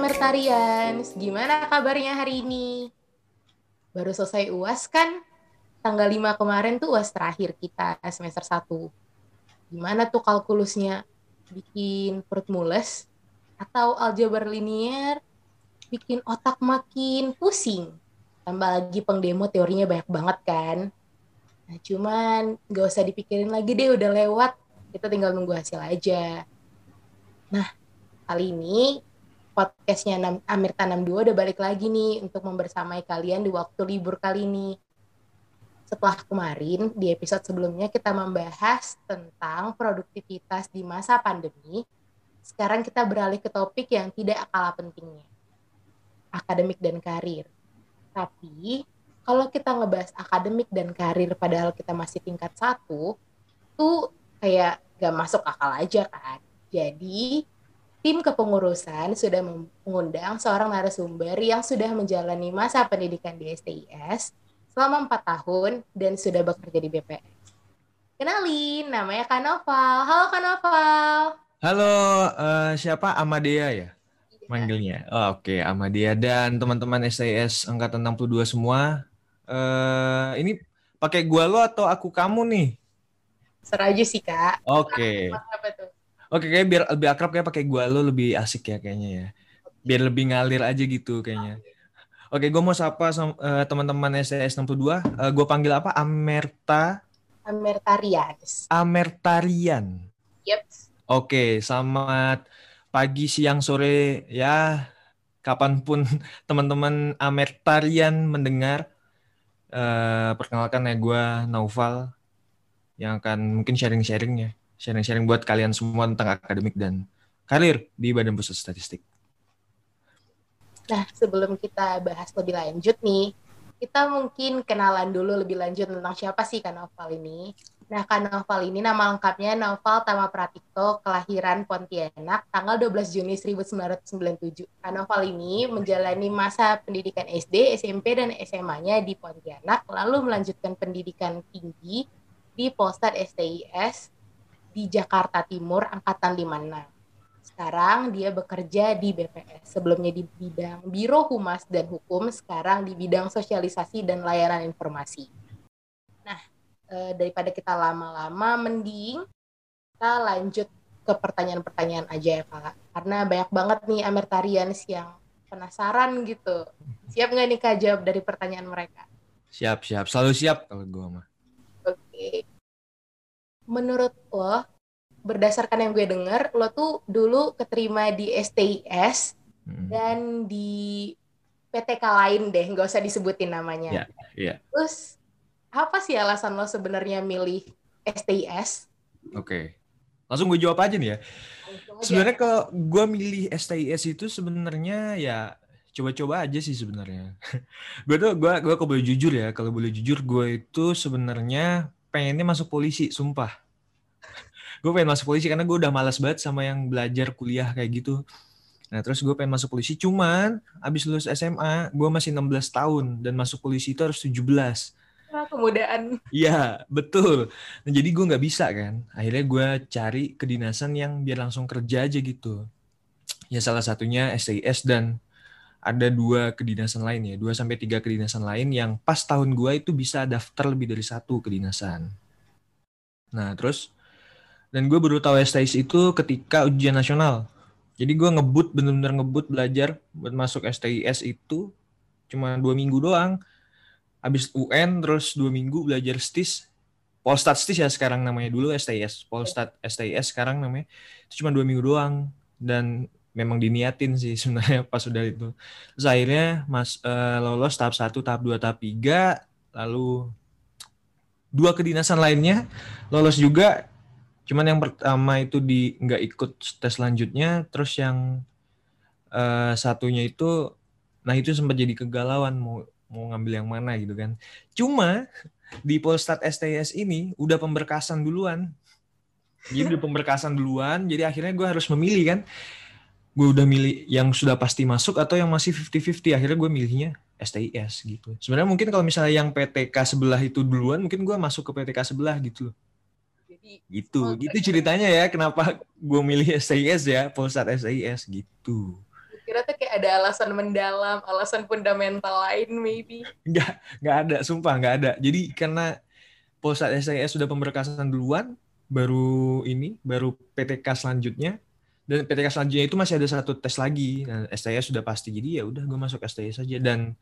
Amertarians, gimana kabarnya hari ini? Baru selesai UAS kan? Tanggal 5 kemarin tuh UAS terakhir kita semester 1. Gimana tuh kalkulusnya? Bikin perut mules? Atau aljabar linier? Bikin otak makin pusing? Tambah lagi pengdemo teorinya banyak banget kan? Nah, cuman gak usah dipikirin lagi deh, udah lewat. Kita tinggal nunggu hasil aja. Nah, kali ini podcastnya Amirta 62 udah balik lagi nih untuk membersamai kalian di waktu libur kali ini. Setelah kemarin di episode sebelumnya kita membahas tentang produktivitas di masa pandemi, sekarang kita beralih ke topik yang tidak kalah pentingnya, akademik dan karir. Tapi kalau kita ngebahas akademik dan karir padahal kita masih tingkat satu, tuh kayak gak masuk akal aja kan. Jadi tim kepengurusan sudah mengundang seorang narasumber yang sudah menjalani masa pendidikan di STIS selama empat tahun dan sudah bekerja di BPS. Kenalin, namanya Kanoval. Halo Kanoval. Halo, uh, siapa? Amadea ya? Iya. Manggilnya. Oh, Oke, okay. Amadea dan teman-teman STIS Angkatan 62 semua. Uh, ini pakai gua lo atau aku kamu nih? Seraju sih, Kak. Oke. Okay. Oke, kayak biar lebih akrab kayak pakai gua lo lebih asik ya kayaknya ya. Biar lebih ngalir aja gitu kayaknya. Oke, gue mau sapa sama uh, teman-teman STS 62. Uh, gue panggil apa? Amerta. Amertarian. Amertarian. Yep. Oke, selamat pagi, siang, sore ya. Kapan pun teman-teman Amertarian mendengar. Uh, perkenalkan ya gue Naufal yang akan mungkin sharing-sharing ya sharing-sharing buat kalian semua tentang akademik dan karir di Badan Pusat Statistik. Nah, sebelum kita bahas lebih lanjut nih, kita mungkin kenalan dulu lebih lanjut tentang siapa sih Kak Noval ini. Nah, Kak Noval ini nama lengkapnya Noval Tama Pratikto, kelahiran Pontianak, tanggal 12 Juni 1997. Kak Noval ini menjalani masa pendidikan SD, SMP, dan SMA-nya di Pontianak, lalu melanjutkan pendidikan tinggi di Polstat STIS di Jakarta Timur angkatan 56. Sekarang dia bekerja di BPS. Sebelumnya di bidang Biro Humas dan Hukum, sekarang di bidang sosialisasi dan layanan informasi. Nah, e, daripada kita lama-lama mending kita lanjut ke pertanyaan-pertanyaan aja ya Kak. Karena banyak banget nih Amertarians yang penasaran gitu. Siap nggak nih Kak jawab dari pertanyaan mereka? Siap, siap. Selalu siap kalau gue mah. Oke menurut lo berdasarkan yang gue denger lo tuh dulu keterima di STIS hmm. dan di PTK lain deh nggak usah disebutin namanya yeah, yeah. terus apa sih alasan lo sebenarnya milih STIS oke okay. langsung gue jawab aja nih ya sebenarnya kalau gue milih STIS itu sebenarnya ya coba-coba aja sih sebenarnya gue tuh gue gue kalau boleh jujur ya kalau boleh jujur gue itu sebenarnya pengennya masuk polisi, sumpah. Gue pengen masuk polisi karena gue udah malas banget sama yang belajar kuliah kayak gitu. Nah, terus gue pengen masuk polisi, cuman abis lulus SMA, gue masih 16 tahun, dan masuk polisi itu harus 17. Nah, kemudaan. Iya, betul. Nah, jadi gue nggak bisa kan. Akhirnya gue cari kedinasan yang biar langsung kerja aja gitu. Ya salah satunya STIS dan ada dua kedinasan lain ya, dua sampai tiga kedinasan lain yang pas tahun gua itu bisa daftar lebih dari satu kedinasan. Nah, terus dan gue baru tahu STIS itu ketika ujian nasional. Jadi gue ngebut bener-bener ngebut belajar buat masuk STIS itu cuma dua minggu doang. Habis UN terus dua minggu belajar STIS. Polstat STIS ya sekarang namanya dulu STIS. Polstat STIS sekarang namanya. Itu cuma dua minggu doang. Dan memang diniatin sih sebenarnya pas sudah itu. Terus akhirnya mas uh, lolos tahap 1, tahap 2, tahap 3, lalu dua kedinasan lainnya lolos juga. Cuman yang pertama itu di nggak ikut tes selanjutnya, terus yang uh, satunya itu nah itu sempat jadi kegalauan mau mau ngambil yang mana gitu kan. Cuma di Polstat STS ini udah pemberkasan duluan. Jadi udah pemberkasan duluan, jadi akhirnya gue harus memilih kan gue udah milih yang sudah pasti masuk atau yang masih 50-50 akhirnya gue milihnya STIS gitu sebenarnya mungkin kalau misalnya yang PTK sebelah itu duluan mungkin gue masuk ke PTK sebelah gitu Jadi, gitu oh, gitu ceritanya ya kenapa gue milih STIS ya Polsat STIS gitu kira tuh kayak ada alasan mendalam, alasan fundamental lain maybe. Nggak, nggak ada, sumpah nggak ada. Jadi karena Polsat SIS sudah pemberkasan duluan, baru ini, baru PTK selanjutnya, dan PTK selanjutnya itu masih ada satu tes lagi. Nah, STS sudah pasti, jadi ya udah gue masuk STS saja dan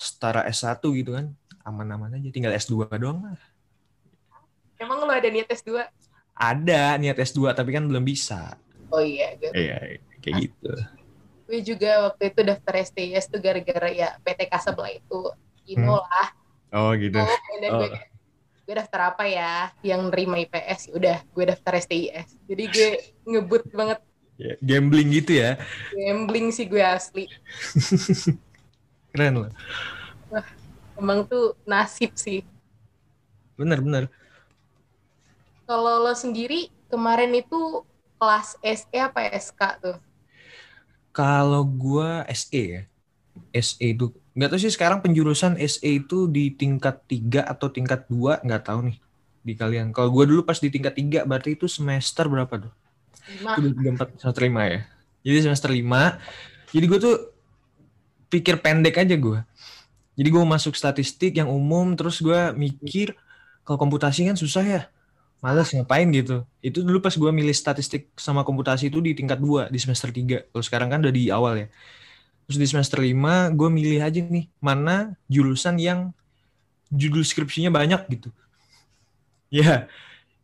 setara S1 gitu kan, aman-aman aja, tinggal S2 doang lah. Emang lo ada niat S2? Ada niat S2 tapi kan belum bisa. Oh iya, gue. Iya, kayak gitu. Gue juga waktu itu daftar STS tuh gara-gara ya PTK sebelah itu. Ino Hmm. lah. Oh gitu. Oh, dan gue Oh. kayak, gue daftar apa ya yang nerima IPS Ya udah gue daftar STIS jadi gue ngebut banget Ya, gambling gitu ya. gambling sih gue asli Keren loh. emang tuh nasib sih Bener, bener. Kalau lo sendiri kemarin itu kelas SE apa SK tuh Kalau gua SE ya. SE itu nggak tahu sih sekarang penjurusan SE itu di tingkat 3 atau tingkat 2 nggak tahu nih di kalian. Kalau gua dulu pas di tingkat 3 berarti itu semester berapa tuh? lima Itu tiga empat semester 5 ya. Jadi semester 5. Jadi gua tuh pikir pendek aja gua. Jadi gua masuk statistik yang umum terus gua mikir kalau komputasi kan susah ya. Males ngapain gitu. Itu dulu pas gua milih statistik sama komputasi itu di tingkat 2 di semester 3. Kalau sekarang kan udah di awal ya. Terus di semester 5 gue milih aja nih mana jurusan yang judul skripsinya banyak gitu. Ya.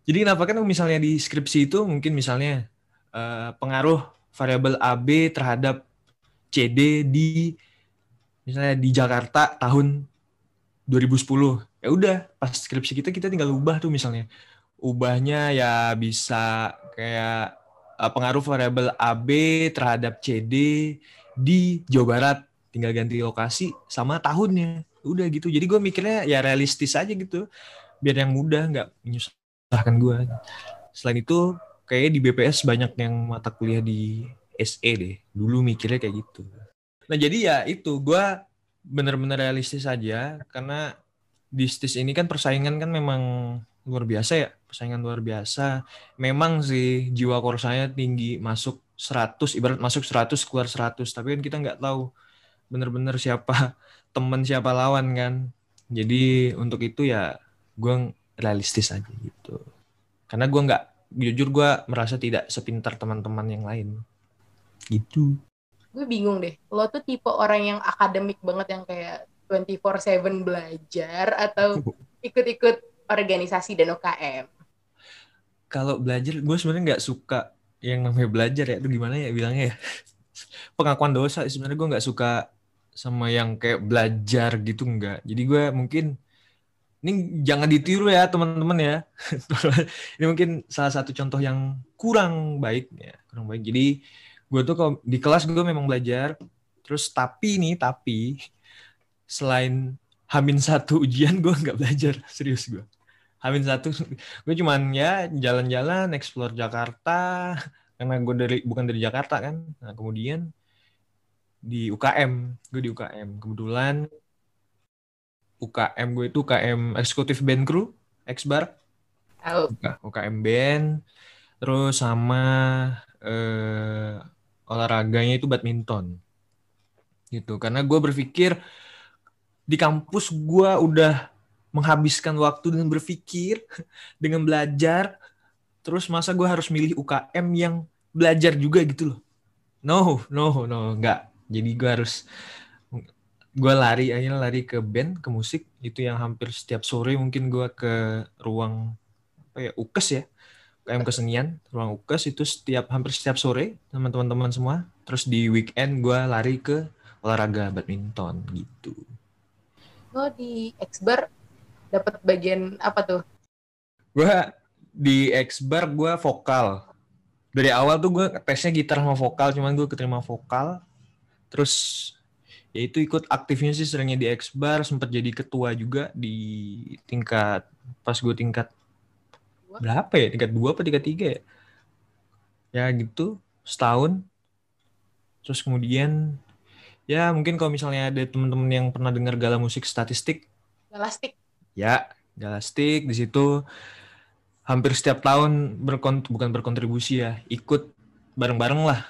Jadi kenapa kan misalnya di skripsi itu mungkin misalnya eh, pengaruh variabel AB terhadap CD di misalnya di Jakarta tahun 2010. Ya udah, pas skripsi kita kita tinggal ubah tuh misalnya. Ubahnya ya bisa kayak eh, pengaruh variabel AB terhadap CD di Jawa Barat. Tinggal ganti lokasi sama tahunnya. Udah gitu. Jadi gue mikirnya ya realistis aja gitu. Biar yang mudah, nggak menyusahkan gue. Selain itu, kayaknya di BPS banyak yang mata kuliah di SE deh. Dulu mikirnya kayak gitu. Nah jadi ya itu, gue bener-bener realistis aja. Karena di STIS ini kan persaingan kan memang luar biasa ya. Persaingan luar biasa. Memang sih jiwa korsanya tinggi, masuk 100, ibarat masuk 100, keluar 100. Tapi kan kita nggak tahu bener-bener siapa temen, siapa lawan kan. Jadi untuk itu ya gue realistis aja gitu. Karena gue nggak, jujur gue merasa tidak sepintar teman-teman yang lain. Gitu. gue bingung deh lo tuh tipe orang yang akademik banget yang kayak 24/7 belajar atau ikut-ikut organisasi dan UKM Kalau belajar, gue sebenarnya nggak suka yang namanya belajar ya. Itu gimana ya bilangnya ya? Pengakuan dosa sebenarnya gue nggak suka sama yang kayak belajar gitu nggak. Jadi gue mungkin ini jangan ditiru ya teman-teman ya. ini mungkin salah satu contoh yang kurang baik ya, kurang baik. Jadi gue tuh kalau di kelas gue memang belajar. Terus tapi nih tapi selain Hamin satu ujian gue nggak belajar serius gue. Hamin satu. Gue cuman ya jalan-jalan explore Jakarta. Karena gue dari bukan dari Jakarta kan. Nah kemudian di UKM gue di UKM kebetulan UKM gue itu UKM eksekutif band crew Xbar. Tahu UKM band. Terus sama eh, olahraganya itu badminton. Gitu. Karena gue berpikir di kampus gue udah menghabiskan waktu dengan berpikir dengan belajar. Terus masa gue harus milih UKM yang belajar juga gitu loh. No no no nggak. Jadi gue harus gue lari akhirnya lari ke band ke musik. Itu yang hampir setiap sore mungkin gue ke ruang apa ya ukes ya. UKM kesenian ruang ukes itu setiap hampir setiap sore teman-teman semua. Terus di weekend gue lari ke olahraga badminton gitu. Lo di Xbar dapat bagian apa tuh? Gue di Xbar gue vokal. Dari awal tuh gue tesnya gitar sama vokal cuman gue keterima vokal. Terus ya itu ikut aktifnya sih seringnya di Xbar sempat jadi ketua juga di tingkat pas gue tingkat berapa ya? Tingkat dua apa tingkat tiga ya? Ya gitu setahun. Terus kemudian ya mungkin kalau misalnya ada teman-teman yang pernah dengar gala musik statistik. Elastik ya galastik di situ hampir setiap tahun berkont bukan berkontribusi ya ikut bareng-bareng lah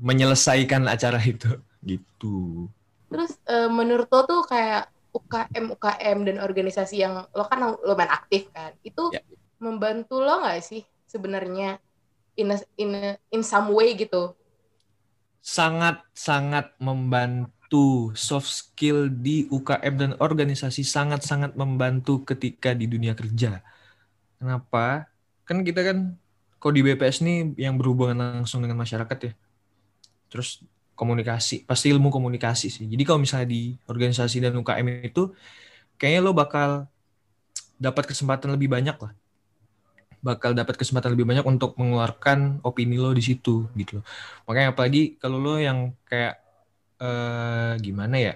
menyelesaikan acara itu gitu. Terus uh, menurut lo tuh kayak UKM UKM dan organisasi yang lo kan lumayan aktif kan, itu ya. membantu lo nggak sih sebenarnya in a, in a, in some way gitu? Sangat sangat membantu soft skill di UKM dan organisasi sangat sangat membantu ketika di dunia kerja. Kenapa? Kan kita kan kalau di BPS nih yang berhubungan langsung dengan masyarakat ya. Terus komunikasi, pasti ilmu komunikasi sih. Jadi kalau misalnya di organisasi dan UKM itu, kayaknya lo bakal dapat kesempatan lebih banyak lah. Bakal dapat kesempatan lebih banyak untuk mengeluarkan opini lo di situ gitu loh. Makanya apalagi kalau lo yang kayak eh, gimana ya?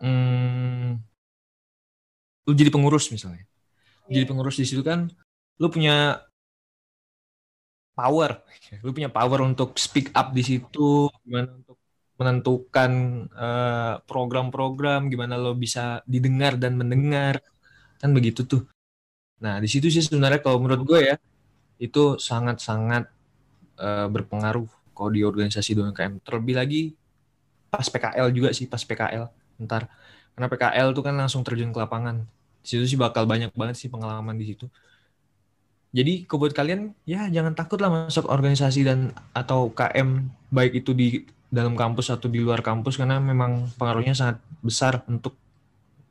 Hmm, lo jadi pengurus misalnya. Jadi iya. pengurus di situ kan lo punya power. Lu punya power untuk speak up di situ, gimana untuk menentukan uh, program-program, gimana lo bisa didengar dan mendengar, kan begitu tuh. Nah di situ sih sebenarnya kalau menurut gue ya itu sangat-sangat uh, berpengaruh kalau di organisasi UMKM. Terlebih lagi pas PKL juga sih pas PKL ntar karena PKL tuh kan langsung terjun ke lapangan. Di situ sih bakal banyak banget sih pengalaman di situ. Jadi buat kalian ya jangan takut lah masuk organisasi dan atau KM baik itu di dalam kampus atau di luar kampus karena memang pengaruhnya sangat besar untuk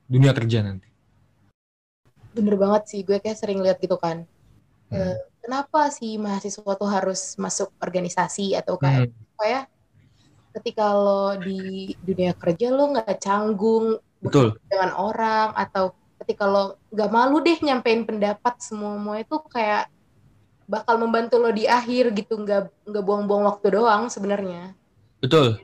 dunia kerja nanti. Bener banget sih, gue kayak sering lihat gitu kan. Hmm. kenapa sih mahasiswa tuh harus masuk organisasi atau KM? Hmm. Supaya ketika lo di dunia kerja lo nggak canggung Betul. dengan orang atau ketika lo nggak malu deh nyampein pendapat semua semua itu kayak bakal membantu lo di akhir gitu nggak nggak buang-buang waktu doang sebenarnya. Betul.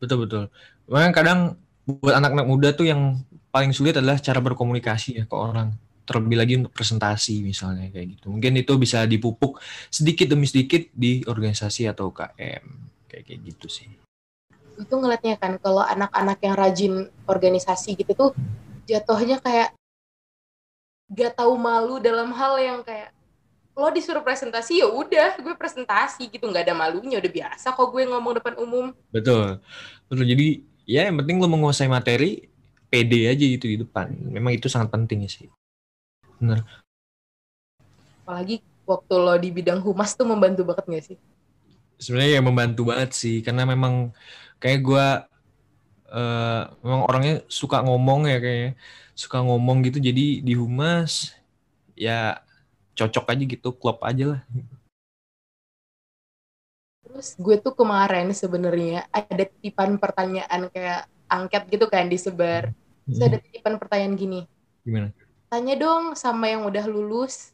Betul betul. Makanya kadang buat anak-anak muda tuh yang paling sulit adalah cara berkomunikasi ya ke orang. Terlebih lagi untuk presentasi misalnya kayak gitu. Mungkin itu bisa dipupuk sedikit demi sedikit di organisasi atau KM kayak kayak gitu sih itu ngeliatnya kan kalau anak-anak yang rajin organisasi gitu tuh jatuhnya kayak gak tahu malu dalam hal yang kayak lo disuruh presentasi ya udah gue presentasi gitu. Nggak ada malunya udah biasa kok gue ngomong depan umum. Betul. Betul. Jadi ya yang penting lo menguasai materi pede aja gitu di depan. Memang itu sangat penting sih. Benar. Apalagi waktu lo di bidang humas tuh membantu banget gak sih sebenarnya ya membantu banget sih karena memang kayak gue uh, memang orangnya suka ngomong ya kayaknya suka ngomong gitu. Jadi di humas ya cocok aja gitu klop aja lah. Terus gue tuh kemarin sebenarnya ada titipan pertanyaan kayak angket gitu kan disebar. Terus ada titipan pertanyaan gini. Gimana? Tanya dong sama yang udah lulus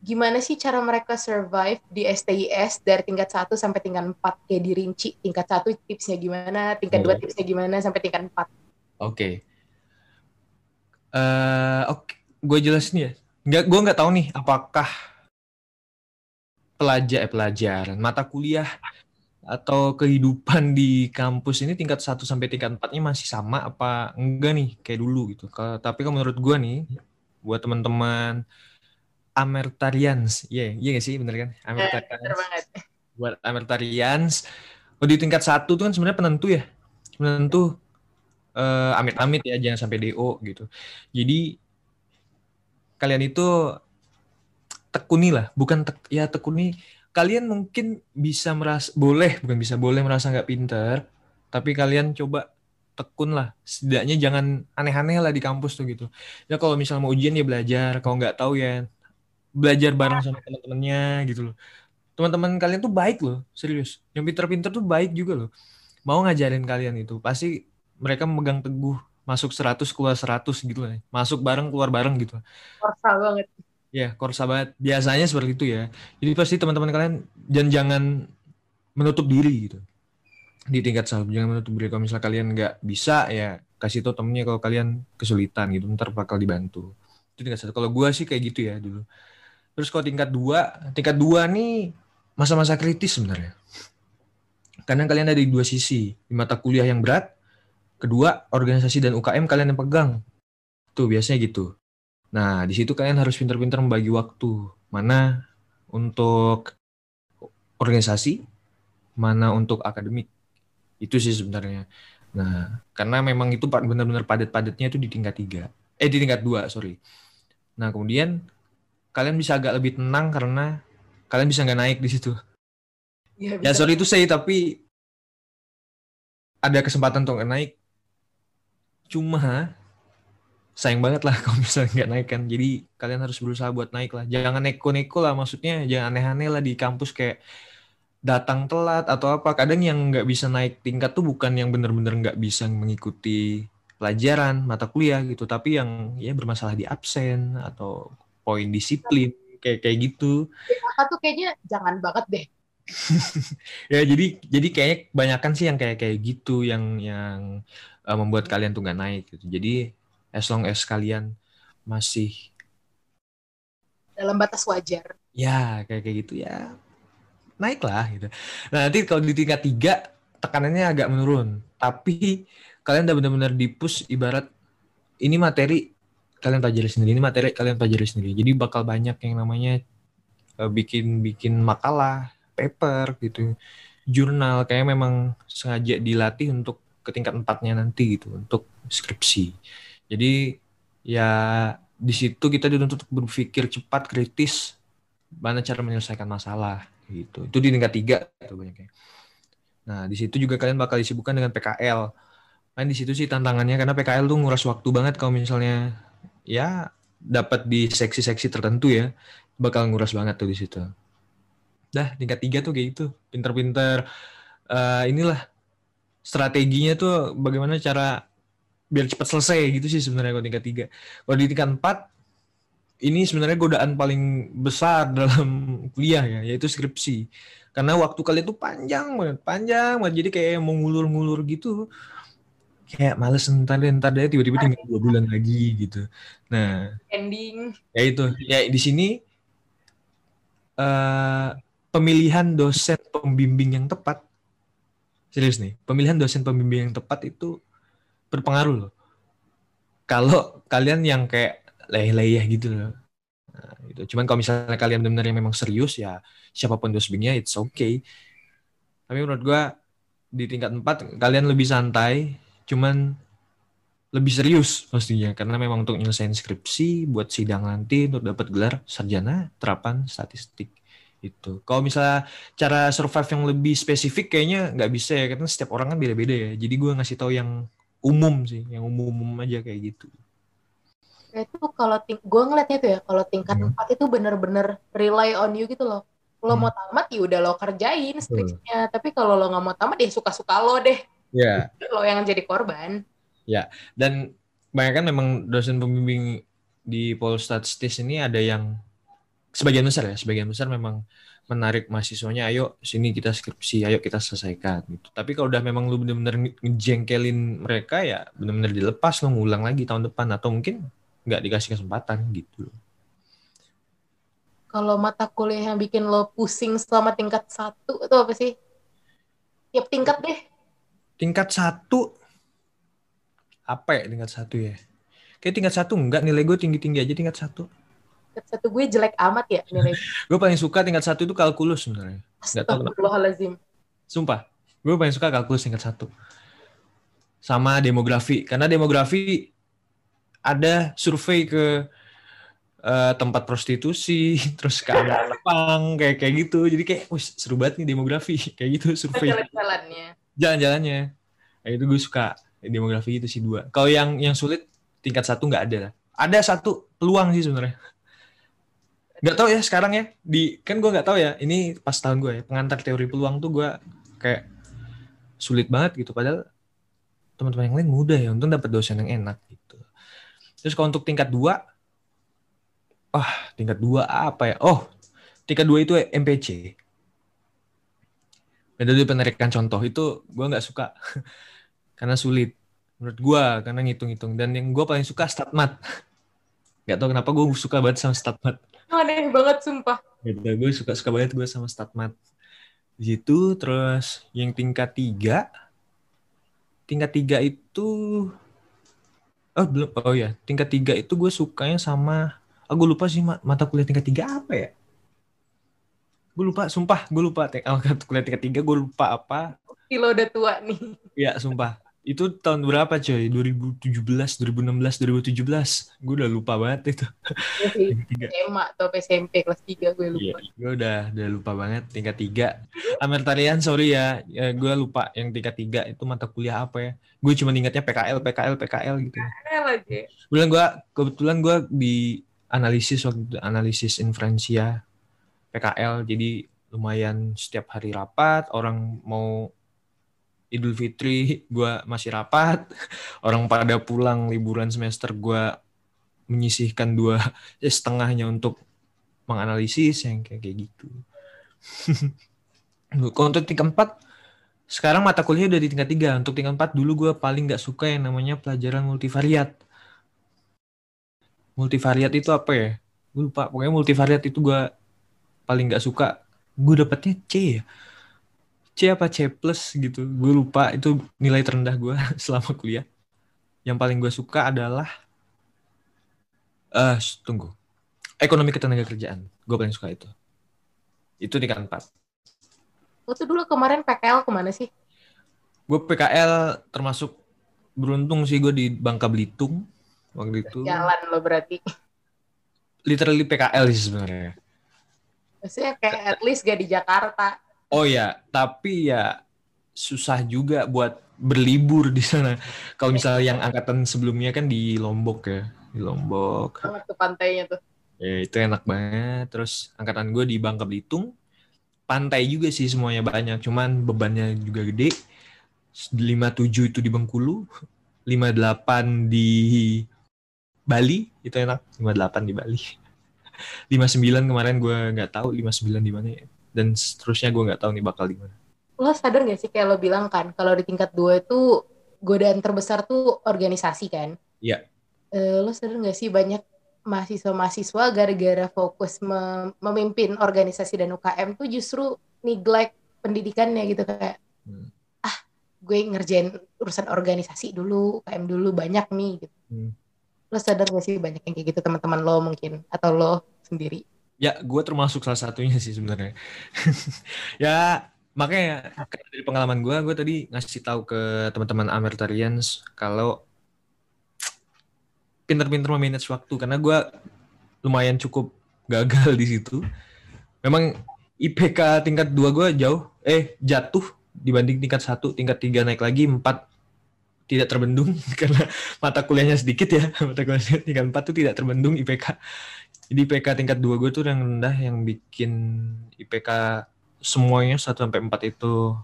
gimana sih cara mereka survive di STIS dari tingkat 1 sampai tingkat 4 kayak dirinci tingkat 1 tipsnya gimana tingkat oh. 2 tipsnya gimana sampai tingkat 4 oke okay uh, oke okay. gue jelasin ya nggak gue nggak tahu nih apakah pelajar eh, pelajaran mata kuliah atau kehidupan di kampus ini tingkat 1 sampai tingkat 4-nya masih sama apa enggak nih kayak dulu gitu. Ke, tapi kalau menurut gue nih buat teman-teman Amertarians, iya yeah, iya yeah, sih bener kan? Eh, Amertarians. Yeah, buat Amertarians, oh, di tingkat satu tuh kan sebenarnya penentu ya, penentu uh, amit-amit ya jangan sampai DO gitu. Jadi kalian itu tekuni lah, bukan tek, ya tekuni. Kalian mungkin bisa merasa boleh, bukan bisa boleh merasa nggak pinter, tapi kalian coba tekun lah. Setidaknya jangan aneh-aneh lah di kampus tuh gitu. Ya kalau misalnya mau ujian ya belajar, kalau nggak tahu ya belajar bareng sama teman-temannya gitu loh. Teman-teman kalian tuh baik loh, serius. Yang pinter-pinter tuh baik juga loh. Mau ngajarin kalian itu, pasti mereka memegang teguh masuk 100 keluar 100 gitu lah. Masuk bareng keluar bareng gitu. Korsa banget. Ya, korsa banget. Biasanya seperti itu ya. Jadi pasti teman-teman kalian jangan jangan menutup diri gitu. Di tingkat saham jangan menutup diri kalau misalnya kalian nggak bisa ya kasih tau temennya kalau kalian kesulitan gitu ntar bakal dibantu. Itu tingkat satu. Kalau gua sih kayak gitu ya dulu. Terus kalau tingkat dua, tingkat dua nih masa-masa kritis sebenarnya. Karena kalian ada di dua sisi, di mata kuliah yang berat Kedua, organisasi dan UKM kalian yang pegang. Tuh biasanya gitu. Nah, di situ kalian harus pintar-pintar membagi waktu. Mana untuk organisasi, mana untuk akademik. Itu sih sebenarnya. Nah, karena memang itu benar-benar padat-padatnya itu di tingkat tiga. Eh, di tingkat dua, sorry. Nah, kemudian kalian bisa agak lebih tenang karena kalian bisa nggak naik di situ. Ya, ya sorry itu saya tapi ada kesempatan untuk naik. Cuma sayang banget lah kalau misalnya nggak naik kan. Jadi kalian harus berusaha buat naik lah. Jangan neko-neko lah maksudnya. Jangan aneh-aneh lah di kampus kayak datang telat atau apa. Kadang yang nggak bisa naik tingkat tuh bukan yang bener-bener nggak bisa mengikuti pelajaran mata kuliah gitu, tapi yang ya bermasalah di absen atau poin disiplin kayak kayak gitu. Kakak tuh kayaknya jangan banget deh. ya jadi jadi kayaknya kebanyakan sih yang kayak kayak gitu yang yang uh, membuat kalian tuh nggak naik gitu. Jadi as long as kalian masih dalam batas wajar. Ya, kayak kayak gitu ya. Naiklah gitu. Nah, nanti kalau di tingkat tiga tekanannya agak menurun. Tapi kalian udah benar-benar dipus ibarat ini materi kalian pelajari sendiri, ini materi kalian pelajari sendiri. Jadi bakal banyak yang namanya uh, bikin bikin makalah, paper gitu, jurnal kayak memang sengaja dilatih untuk ke tingkat empatnya nanti gitu untuk skripsi. Jadi ya di situ kita dituntut berpikir cepat, kritis, mana cara menyelesaikan masalah gitu. Itu di tingkat tiga itu banyaknya. Nah di situ juga kalian bakal disibukkan dengan PKL. Kan di situ sih tantangannya karena PKL tuh nguras waktu banget kalau misalnya ya dapat di seksi-seksi tertentu ya bakal nguras banget tuh di situ. Dah tingkat tiga tuh kayak gitu, pinter-pinter uh, inilah strateginya tuh bagaimana cara biar cepat selesai gitu sih sebenarnya kalau tingkat tiga. Kalau di tingkat empat ini sebenarnya godaan paling besar dalam kuliah ya, yaitu skripsi. Karena waktu kalian tuh panjang banget, panjang banget. Jadi kayak mau ngulur-ngulur gitu. Kayak males ntar deh, ntar deh tiba-tiba tinggal dua bulan lagi gitu. Nah, ending. Ya itu, ya di sini uh, pemilihan dosen pembimbing yang tepat, serius nih, pemilihan dosen pembimbing yang tepat itu berpengaruh loh. Kalau kalian yang kayak leyeh-leyeh gitu loh. Nah, gitu. Cuman kalau misalnya kalian benar-benar yang memang serius ya siapa pun dosbingnya it's okay. Tapi menurut gua di tingkat 4 kalian lebih santai, cuman lebih serius pastinya karena memang untuk nyelesain skripsi buat sidang nanti untuk dapat gelar sarjana terapan statistik itu. Kalau misalnya cara survive yang lebih spesifik kayaknya nggak bisa ya karena setiap orang kan beda-beda ya. Jadi gue ngasih tahu yang umum sih, yang umum-umum aja kayak gitu. Itu kalau gue ngeliatnya tuh ya, kalau tingkat hmm. 4 itu bener-bener rely on you gitu loh. Lo hmm. mau tamat ya udah lo kerjain skripsinya, hmm. tapi kalau lo nggak mau tamat ya suka-suka lo deh. Ya. Yeah. Lo yang jadi korban. Ya, dan banyak kan memang dosen pembimbing di Polstatistis ini ada yang sebagian besar ya, sebagian besar memang menarik mahasiswanya ayo sini kita skripsi ayo kita selesaikan gitu tapi kalau udah memang lu bener-bener ngejengkelin mereka ya bener-bener dilepas lu ngulang lagi tahun depan atau mungkin nggak dikasih kesempatan gitu kalau mata kuliah yang bikin lo pusing selama tingkat satu itu apa sih tiap tingkat deh tingkat satu. Apa ya tingkat satu ya? Kayak tingkat satu enggak nilai gue tinggi tinggi aja tingkat satu. Tingkat satu gue jelek amat ya nilai. Gue paling suka tingkat satu itu kalkulus sebenarnya. Astagfirullahaladzim sumpah gue paling suka kalkulus tingkat satu. Sama demografi karena demografi ada survei ke uh, tempat prostitusi terus ke anak pang kayak kayak gitu. Jadi kayak wih seru banget nih demografi. Kayak gitu survei. Jalan-jalannya jalan-jalannya. Itu gue suka demografi itu sih dua. Kalau yang yang sulit tingkat satu nggak ada ada satu peluang sih sebenarnya. Nggak tahu ya sekarang ya di kan gue nggak tahu ya ini pas tahun gue ya pengantar teori peluang tuh gue kayak sulit banget gitu. Padahal teman-teman yang lain mudah ya untung dapat dosen yang enak gitu. Terus kalau untuk tingkat dua ah tingkat dua apa ya? Oh tingkat dua itu MPC metode penarikan contoh. Itu gue nggak suka. Karena sulit. Menurut gue karena ngitung-ngitung. Dan yang gue paling suka statmat nggak tahu kenapa gue suka banget sama statmat aneh banget sumpah. Gitu gue suka suka banget gue sama statmat di situ terus yang tingkat tiga. Tingkat tiga itu oh belum oh ya tingkat tiga itu gue sukanya sama aku oh, lupa sih mata kuliah tingkat tiga apa ya gue lupa, sumpah, gue lupa. Kuliah tingkat tiga, gue lupa apa. Kilo udah tua nih. Iya, sumpah. Itu tahun berapa coy? 2017, 2016, 2017. Gue udah lupa banget itu. SMA atau SMP kelas 3 gue lupa. Iya, gue udah udah lupa banget tingkat 3. Amertarian sorry ya, ya gue lupa yang tingkat 3 itu mata kuliah apa ya. Gue cuma ingatnya PKL, PKL, PKL gitu. PKL aja. Kebetulan gue kebetulan gue di analisis waktu itu, analisis inferensia PKL jadi lumayan setiap hari rapat orang mau Idul Fitri gue masih rapat orang pada pulang liburan semester gue menyisihkan dua eh, setengahnya untuk menganalisis yang kayak kayak gitu. Untuk tingkat empat sekarang mata kuliah udah di tingkat tiga. Untuk tingkat empat dulu gue paling nggak suka yang namanya pelajaran multivariat. Multivariat itu apa ya? Gue lupa. Pokoknya multivariat itu gue paling nggak suka gue dapetnya C ya. C apa C plus gitu gue lupa itu nilai terendah gue selama kuliah. Yang paling gue suka adalah eh uh, tunggu. Ekonomi ketenaga kerjaan gue paling suka itu. Itu di kan 4 lo tuh dulu kemarin PKL ke mana sih? Gue PKL termasuk beruntung sih gue di Bangka Belitung waktu itu. Jalan lo berarti. Literally PKL sih sebenarnya maksudnya kayak at least gak di Jakarta Oh ya, tapi ya susah juga buat berlibur di sana. Kalau misalnya yang angkatan sebelumnya kan di Lombok ya, di Lombok. Sama tuh pantainya tuh. Ya itu enak banget. Terus angkatan gue di Bangka Belitung, pantai juga sih semuanya banyak. Cuman bebannya juga gede. 57 itu di Bengkulu, 58 di Bali, itu enak. 58 di Bali. 59 kemarin gue nggak tahu 59 di mana ya dan seterusnya gue nggak tahu nih bakal di mana. Lo sadar gak sih kayak lo bilang kan kalau di tingkat dua itu godaan terbesar tuh organisasi kan? Iya. Uh, lo sadar gak sih banyak mahasiswa-mahasiswa gara-gara fokus mem memimpin organisasi dan UKM tuh justru neglect pendidikannya gitu kayak hmm. ah gue ngerjain urusan organisasi dulu UKM dulu banyak nih gitu. Hmm. Lo sadar gak sih banyak yang kayak gitu teman-teman lo mungkin atau lo sendiri? Ya, gue termasuk salah satunya sih sebenarnya. ya, makanya dari pengalaman gue, gue tadi ngasih tahu ke teman-teman Amertarians kalau pinter-pinter memanage waktu karena gue lumayan cukup gagal di situ. Memang IPK tingkat 2 gue jauh, eh jatuh dibanding tingkat satu, tingkat tiga naik lagi, empat tidak terbendung karena mata kuliahnya sedikit ya. Mata kuliahnya tingkat empat tuh tidak terbendung IPK. Jadi IPK tingkat 2 gue tuh yang rendah yang bikin IPK semuanya 1 sampai 4 itu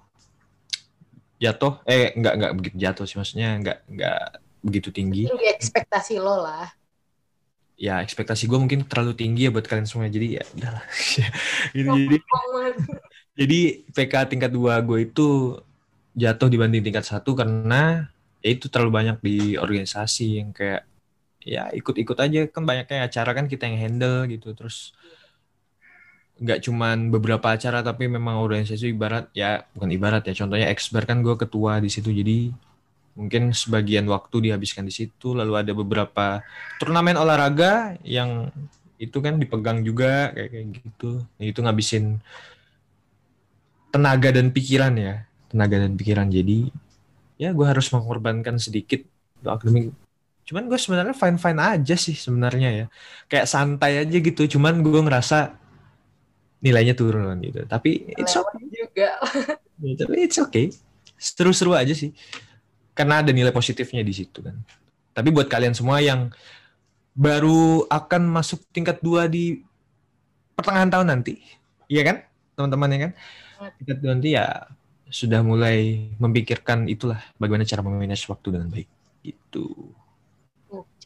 jatuh eh enggak enggak begitu jatuh sih maksudnya enggak enggak begitu tinggi. Tinggi ekspektasi lo lah. Ya ekspektasi gue mungkin terlalu tinggi ya buat kalian semua jadi ya udahlah. gitu, jadi jadi IPK tingkat 2 gue itu jatuh dibanding tingkat satu karena ya itu terlalu banyak di organisasi yang kayak ya ikut-ikut aja. Kan banyaknya acara kan kita yang handle gitu. Terus nggak cuman beberapa acara tapi memang organisasi ibarat ya bukan ibarat ya contohnya Exber kan gue ketua di situ. Jadi mungkin sebagian waktu dihabiskan di situ. Lalu ada beberapa turnamen olahraga yang itu kan dipegang juga kayak kayak gitu. Nah, itu ngabisin tenaga dan pikiran ya. Tenaga dan pikiran. Jadi ya gue harus mengorbankan sedikit untuk akademik Cuman gue sebenarnya fine fine aja sih sebenarnya ya. Kayak santai aja gitu. Cuman gue ngerasa nilainya turun gitu. Tapi it's okay juga. ya, tapi it's okay. Seru-seru aja sih. Karena ada nilai positifnya di situ kan. Tapi buat kalian semua yang baru akan masuk tingkat dua di pertengahan tahun nanti, iya kan, teman-teman ya kan? Tingkat dua nanti ya sudah mulai memikirkan itulah bagaimana cara memanage waktu dengan baik. Gitu.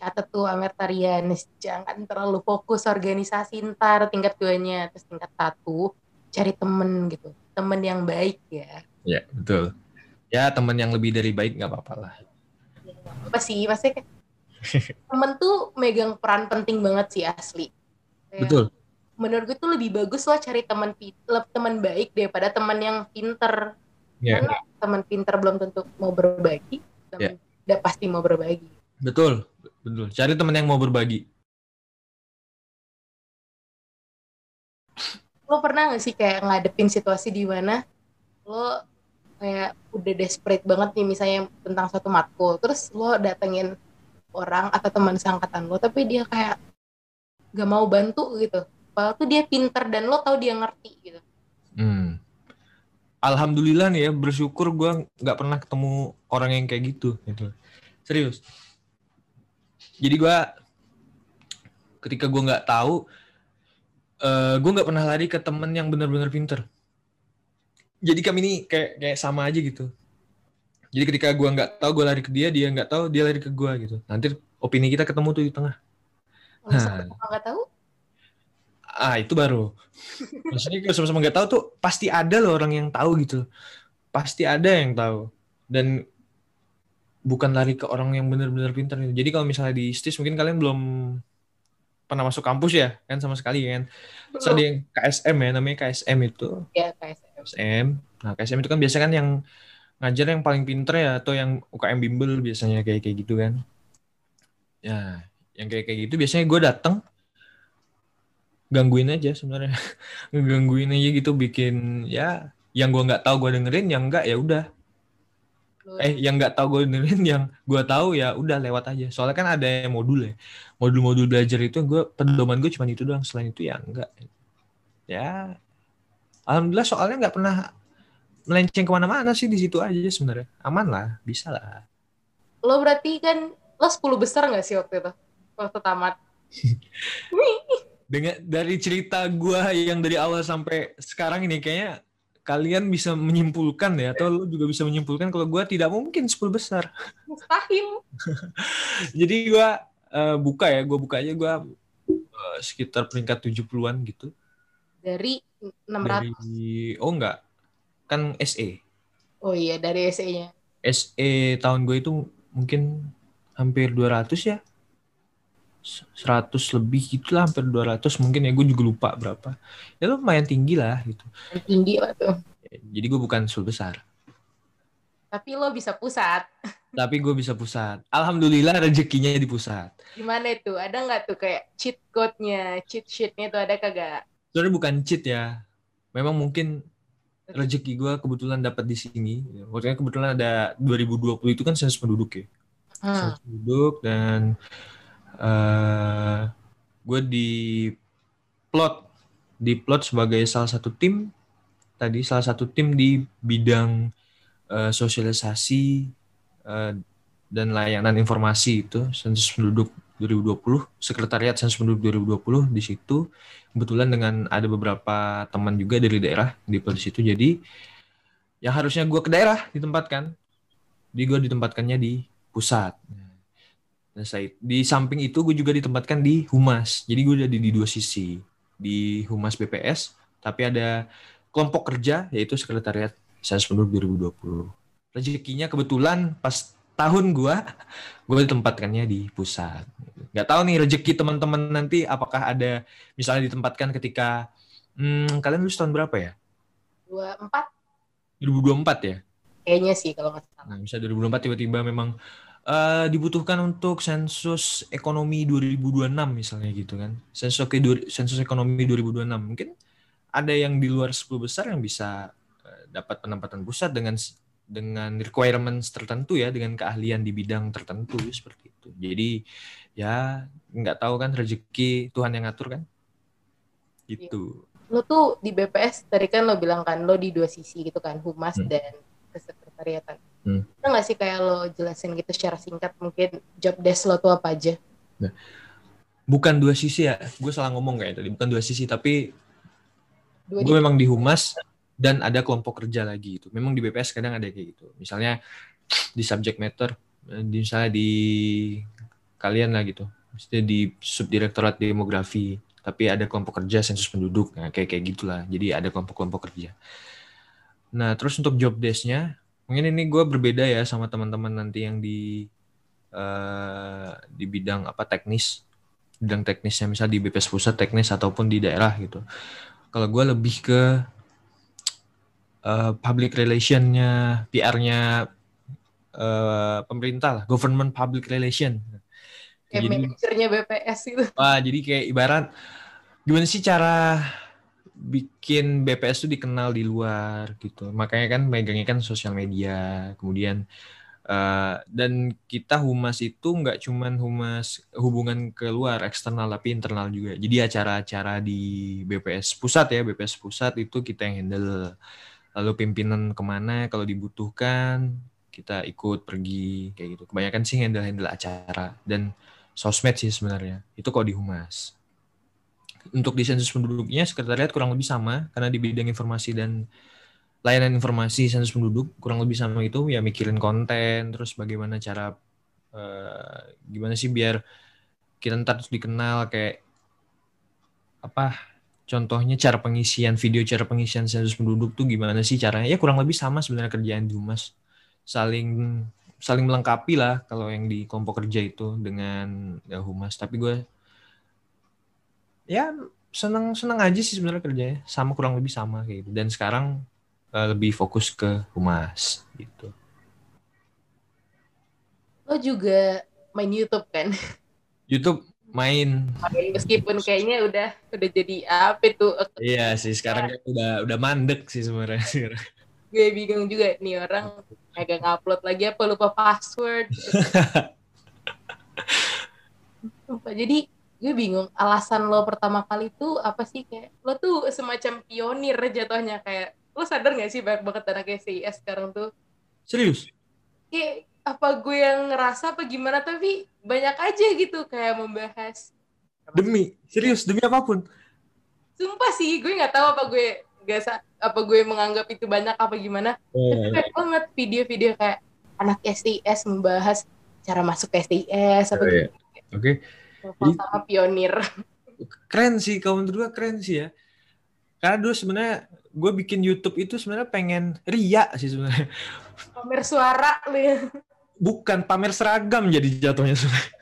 Catat tuh Amertarianis jangan terlalu fokus organisasi ntar tingkat duanya terus tingkat satu cari temen gitu. Temen yang baik ya. Ya betul. Ya temen yang lebih dari baik nggak apa-apa lah. Ya, apa sih maksudnya temen tuh megang peran penting banget sih asli. Kayak, betul. menurut gue tuh lebih bagus lo cari teman teman baik daripada teman yang pinter yeah. karena teman pinter belum tentu mau berbagi teman yeah. udah pasti mau berbagi betul Betul. Cari teman yang mau berbagi. lo pernah gak sih kayak ngadepin situasi di mana lo kayak udah desperate banget nih misalnya tentang suatu matkul terus lo datengin orang atau teman seangkatan lo tapi dia kayak gak mau bantu gitu padahal tuh dia pinter dan lo tau dia ngerti gitu hmm. Alhamdulillah nih ya bersyukur gue nggak pernah ketemu orang yang kayak gitu gitu. Serius. Jadi gue ketika gue nggak tahu uh, gue nggak pernah lari ke temen yang benar-benar pinter. Jadi kami ini kayak kayak sama aja gitu. Jadi ketika gue nggak tahu gue lari ke dia dia nggak tahu dia lari ke gue gitu. Nanti opini kita ketemu tuh di tengah. Nah. nggak tahu ah itu baru. Maksudnya kalau sama-sama nggak tahu tuh pasti ada loh orang yang tahu gitu. Pasti ada yang tahu. Dan bukan lari ke orang yang benar-benar pintar gitu. jadi kalau misalnya di STIS mungkin kalian belum pernah masuk kampus ya kan sama sekali kan? Terus ada yang KSM ya namanya KSM itu. Ya KSM KSM nah KSM itu kan biasa kan yang ngajar yang paling pinter ya atau yang UKM bimbel biasanya kayak kayak gitu kan? Ya yang kayak kayak gitu biasanya gue datang gangguin aja sebenarnya. Ngegangguin aja gitu bikin ya yang gue nggak tahu gue dengerin yang enggak ya udah. Eh yang nggak tahu gue dengerin yang gue tahu ya udah lewat aja. Soalnya kan ada yang modul ya. Modul-modul belajar itu gue pedoman gue cuma itu doang. Selain itu ya enggak ya alhamdulillah soalnya nggak pernah melenceng ke mana-mana sih di situ aja sebenarnya. Aman lah bisa lah. Lo berarti kan lo 10 besar nggak sih waktu itu? Waktu tamat dengan dari cerita gue yang dari awal sampai sekarang ini kayaknya kalian bisa menyimpulkan ya atau lu juga bisa menyimpulkan kalau gue tidak mungkin 10 besar. Mustahil. Jadi gue uh, buka ya, gue buka aja gue uh, sekitar peringkat 70-an gitu. Dari 600? Dari, oh enggak, kan SE. Oh iya, dari SE-nya. SE tahun gue itu mungkin hampir 200 ya. 100 lebih gitu lah hampir 200 mungkin ya gue juga lupa berapa. Ya lumayan tinggi lah gitu. Tinggi lah tuh. Jadi gue bukan sul besar. Tapi lo bisa pusat. Tapi gue bisa pusat. Alhamdulillah rezekinya di pusat. Gimana itu? Ada nggak tuh kayak cheat code-nya cheat sheet-nya tuh ada kagak? Sebenarnya bukan cheat ya. Memang mungkin rezeki gue kebetulan dapat di sini. Maksudnya kebetulan ada 2020 itu kan sensus penduduk ya. Hmm. sensus penduduk dan eh, gue di plot di plot sebagai salah satu tim. Tadi salah satu tim di bidang uh, sosialisasi uh, dan layanan informasi itu sensus penduduk 2020 sekretariat sensus penduduk 2020 di situ. Kebetulan dengan ada beberapa teman juga dari daerah di plot di situ. Jadi yang harusnya gue ke daerah ditempatkan. Di gue ditempatkannya di pusat Nah, saya, di samping itu gue juga ditempatkan di humas. Jadi gue udah di, dua sisi. Di humas BPS, tapi ada kelompok kerja yaitu sekretariat Sensus Penduduk 2020. Rezekinya kebetulan pas tahun gue, gue ditempatkannya di pusat. Gak tahu nih rezeki teman-teman nanti apakah ada misalnya ditempatkan ketika hmm, kalian lulus tahun berapa ya? 24. 2024 ya? Kayaknya sih kalau nggak salah. Nah, misalnya 2024 tiba-tiba memang uh, dibutuhkan untuk sensus ekonomi 2026 misalnya gitu kan. Sensus sensus ekonomi 2026 mungkin ada yang di luar 10 besar yang bisa uh, dapat penempatan pusat dengan dengan requirements tertentu ya, dengan keahlian di bidang tertentu seperti itu. Jadi ya nggak tahu kan rezeki Tuhan yang ngatur kan. Itu. Lo tuh di BPS tadi kan lo bilang kan lo di dua sisi gitu kan, humas hmm. dan kesekretariatan Hmm. Bisa nggak sih kayak lo jelasin gitu secara singkat mungkin job desk lo tuh apa aja? Nah, bukan dua sisi ya, gue salah ngomong kayak tadi. Bukan dua sisi, tapi gue memang di humas dan ada kelompok kerja lagi itu. Memang di BPS kadang ada kayak gitu. Misalnya di subject matter, di, misalnya di kalian lah gitu, misalnya di subdirektorat demografi, tapi ada kelompok kerja sensus penduduk, nah, kayak kayak gitulah. Jadi ada kelompok-kelompok kerja. Nah, terus untuk job desk-nya, mungkin ini gue berbeda ya sama teman-teman nanti yang di uh, di bidang apa teknis. Bidang teknisnya misal di BPS pusat teknis ataupun di daerah gitu. Kalau gue lebih ke uh, public relationnya PR-nya uh, pemerintah lah. Government public relation. Kayak jadi, manajernya BPS itu wah jadi kayak ibarat gimana sih cara bikin BPS tuh dikenal di luar gitu. Makanya kan megangnya kan sosial media, kemudian uh, dan kita humas itu nggak cuman humas hubungan keluar eksternal tapi internal juga. Jadi acara-acara di BPS pusat ya, BPS pusat itu kita yang handle. Lalu pimpinan ke mana kalau dibutuhkan kita ikut pergi kayak gitu. Kebanyakan sih handle-handle acara dan sosmed sih sebenarnya. Itu kalau di humas untuk di sensus penduduknya sekretariat kurang lebih sama. Karena di bidang informasi dan layanan informasi sensus penduduk kurang lebih sama itu. Ya mikirin konten terus bagaimana cara uh, gimana sih biar kita ntar terus dikenal kayak apa contohnya cara pengisian video cara pengisian sensus penduduk tuh gimana sih caranya? Ya kurang lebih sama sebenarnya kerjaan di humas. Saling saling melengkapi lah kalau yang di kelompok kerja itu dengan ya, humas. Tapi gue ya seneng seneng aja sih sebenarnya kerjanya. Sama kurang lebih sama kayak gitu. Dan sekarang uh, lebih fokus ke humas gitu. Lo juga main YouTube kan? YouTube main. Main meskipun kayaknya udah udah jadi apa tuh iya sih sekarang kan udah udah mandek sih sebenarnya. Gue bingung juga nih orang agak ngupload lagi apa lupa password. Jadi gue bingung alasan lo pertama kali itu apa sih? Kayak lo tuh semacam pionir jatuhnya. Kayak lo sadar gak sih banyak banget anak SIS sekarang tuh? Serius? Kayak apa gue yang ngerasa apa gimana? Tapi banyak aja gitu kayak membahas. Demi serius demi apa pun. Sumpah sih gue nggak tahu apa gue gak apa gue menganggap itu banyak apa gimana. Oh, tapi banyak banget video-video kayak anak STS membahas cara masuk STS apa oh, iya. gitu. Oke. okay sama pionir. Keren sih, kamu berdua keren sih ya. Karena dulu sebenarnya gue bikin YouTube itu sebenarnya pengen ria sih sebenarnya. Pamer suara lu ya. Bukan pamer seragam jadi jatuhnya sebenarnya.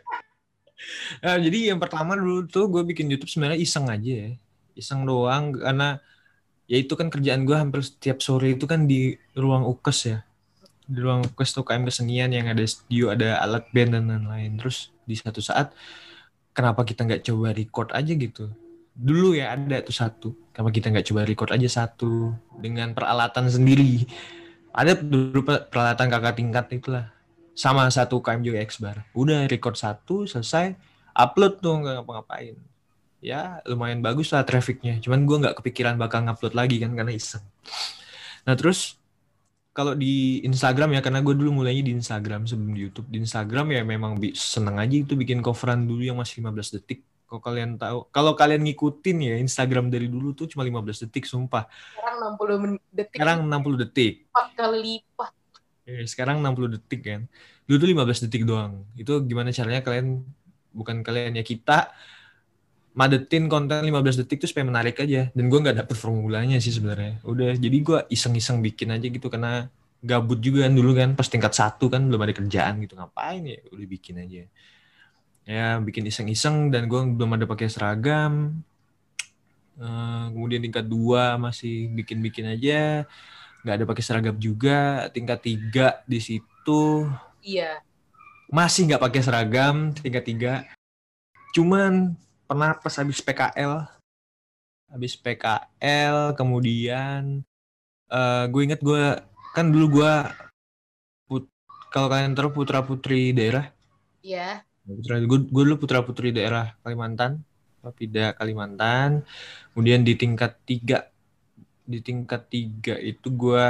Nah, jadi yang pertama dulu tuh gue bikin YouTube sebenarnya iseng aja ya. Iseng doang karena ya itu kan kerjaan gue hampir setiap sore itu kan di ruang UKES ya. Di ruang UKES tuh KM kesenian yang ada studio, ada alat band dan lain-lain. Terus di satu saat kenapa kita nggak coba record aja gitu? Dulu ya ada tuh satu. Kenapa kita nggak coba record aja satu dengan peralatan sendiri? Ada dulu peralatan kakak tingkat itulah. Sama satu KM juga bar. Udah record satu selesai upload tuh nggak ngapa-ngapain. Ya lumayan bagus lah trafficnya cuman gue nggak kepikiran bakal ngupload lagi kan karena iseng. Nah terus kalau di Instagram ya karena gue dulu mulainya di Instagram sebelum di YouTube. Di Instagram ya memang seneng aja itu bikin coveran dulu yang masih 15 detik. Kalau kalian tahu kalau kalian ngikutin ya Instagram dari dulu tuh cuma 15 detik sumpah. Sekarang 60 detik. Sekarang 60 detik. 4 kali lipat. Ya, sekarang 60 detik kan. Dulu tuh 15 detik doang. Itu gimana caranya kalian bukan kalian ya kita madetin konten 15 detik tuh supaya menarik aja. Dan gue nggak dapet formulanya sih sebenarnya. Udah jadi gue iseng-iseng bikin aja gitu karena gabut juga kan dulu kan pas tingkat satu kan belum ada kerjaan gitu. Ngapain ya? Udah bikin aja. Ya bikin iseng-iseng dan gue belum ada pakai seragam. Uh, kemudian tingkat dua masih bikin-bikin aja. Nggak ada pakai seragam juga. Tingkat tiga di situ iya. masih nggak pakai seragam. Tingkat tiga. Cuman pernah pas habis PKL habis PKL kemudian uh, gue inget gue kan dulu gue put kalau kalian tahu putra putri daerah? Iya. Yeah. putra gue, gue dulu putra putri daerah Kalimantan Papida Kalimantan. Kemudian di tingkat tiga di tingkat tiga itu gue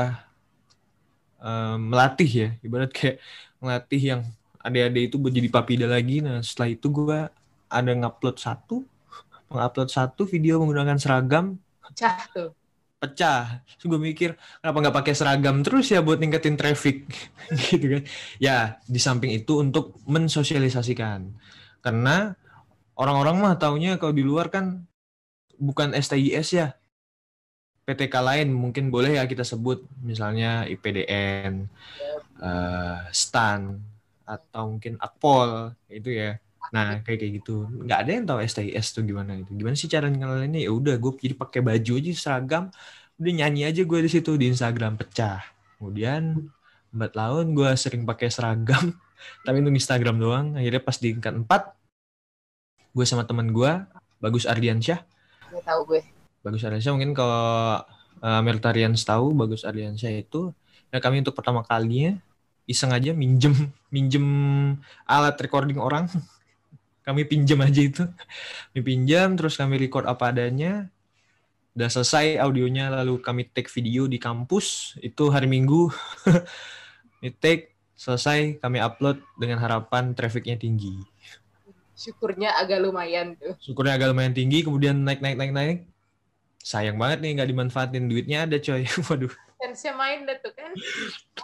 uh, melatih ya ibarat kayak melatih yang adik-adik itu jadi papida lagi. Nah setelah itu gue ada ngupload satu, mengupload satu video menggunakan seragam. Pecah tuh. Pecah. Terus gue mikir, kenapa nggak pakai seragam terus ya buat ningkatin traffic, gitu kan? Ya, di samping itu untuk mensosialisasikan. Karena orang-orang mah taunya kalau di luar kan bukan STIS ya, PTK lain mungkin boleh ya kita sebut misalnya IPDN, uh, eh, STAN atau mungkin Akpol itu ya. Nah, kayak kayak gitu. Nggak ada yang tahu STIS tuh gimana itu. Gimana sih cara ngenalinnya? Ya udah, gue jadi pakai baju aja seragam. Udah nyanyi aja gue di situ di Instagram pecah. Kemudian empat tahun gue sering pakai seragam, tapi untuk Instagram doang. Akhirnya pas di tingkat empat, gue sama teman gue, Bagus Ardiansyah. Gak tahu gue. Bagus Aryansyah mungkin kalau uh, Meltarian tahu Bagus Aryansyah itu ya kami untuk pertama kalinya iseng aja minjem minjem alat recording orang kami pinjam aja itu. Kami pinjam terus kami record apa adanya. Udah selesai audionya lalu kami take video di kampus. Itu hari minggu. Ini take selesai kami upload dengan harapan trafficnya tinggi. Syukurnya agak lumayan tuh. Syukurnya agak lumayan tinggi kemudian naik naik naik naik. Sayang banget nih nggak dimanfaatin. Duitnya ada coy. Waduh. Chance main deh tuh kan?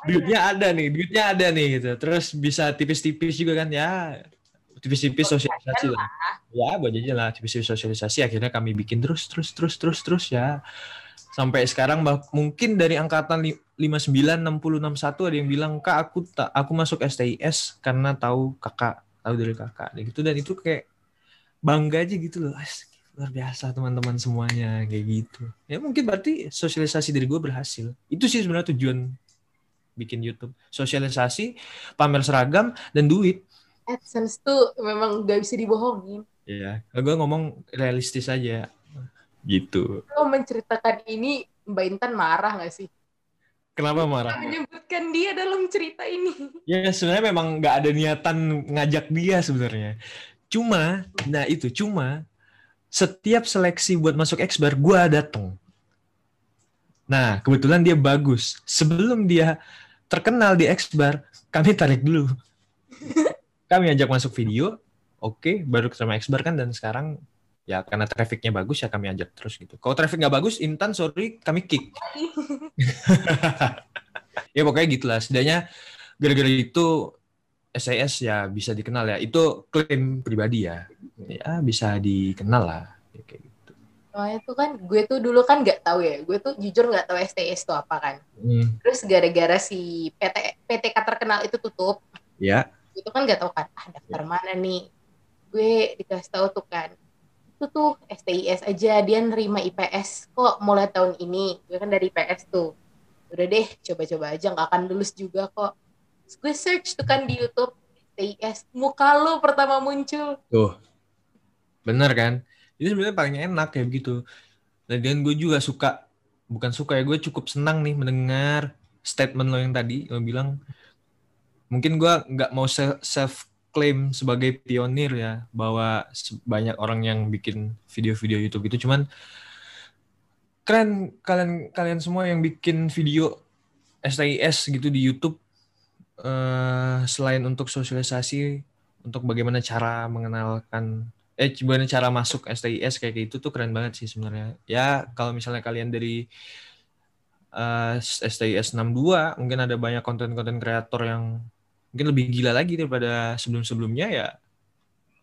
Duitnya ada nih duitnya ada nih gitu. Terus bisa tipis-tipis juga kan ya tipis-tipis sosialisasi lah. ya buat aja lah tipis-tipis sosialisasi. Akhirnya kami bikin terus terus terus terus terus ya. Sampai sekarang bah, mungkin dari angkatan 59 60 61 ada yang bilang kak aku tak aku masuk STIS karena tahu kakak tahu dari kakak. Gitu. Dan itu kayak bangga aja gitu loh. Luar biasa teman-teman semuanya kayak gitu. Ya mungkin berarti sosialisasi dari gue berhasil. Itu sih sebenarnya tujuan bikin YouTube. Sosialisasi pamer seragam dan duit AdSense tuh memang gak bisa dibohongin ya gue ngomong realistis aja gitu lo menceritakan ini Mbak Intan marah gak sih Kenapa marah? Menyebutkan dia dalam cerita ini. Ya sebenarnya memang nggak ada niatan ngajak dia sebenarnya. Cuma, nah itu cuma setiap seleksi buat masuk Xbar gue dateng. Nah, kebetulan dia bagus. Sebelum dia terkenal di Xbar, kami tarik dulu. kami ajak masuk video, oke, okay, baru sama Xbar kan, dan sekarang ya karena trafficnya bagus ya kami ajak terus gitu. Kalau traffic nggak bagus, Intan sorry kami kick. ya pokoknya gitulah. Setidaknya gara-gara itu SAS ya bisa dikenal ya. Itu klaim pribadi ya ya bisa dikenal lah kayak gitu. Soalnya tuh kan gue tuh dulu kan nggak tahu ya, gue tuh jujur nggak tahu STS itu apa kan. Hmm. Terus gara-gara si PT PTK terkenal itu tutup, ya. Itu kan nggak tahu kan, ah daftar ya. mana nih? Gue dikasih tahu tuh kan, itu tuh STIS aja dia nerima IPS kok mulai tahun ini. Gue kan dari IPS tuh. Udah deh, coba-coba aja nggak akan lulus juga kok. Terus gue search tuh kan di YouTube STIS, muka lu pertama muncul. Tuh, Bener kan? Itu sebenarnya paling enak kayak begitu. Dan gue juga suka, bukan suka ya, gue cukup senang nih mendengar statement lo yang tadi, lo bilang, mungkin gue nggak mau self claim sebagai pionir ya, bahwa banyak orang yang bikin video-video YouTube itu, cuman keren kalian kalian semua yang bikin video STIS gitu di YouTube uh, selain untuk sosialisasi untuk bagaimana cara mengenalkan eh gimana cara masuk STIS kayak gitu tuh keren banget sih sebenarnya. Ya kalau misalnya kalian dari uh, STIS 62 mungkin ada banyak konten-konten kreator yang mungkin lebih gila lagi daripada sebelum-sebelumnya ya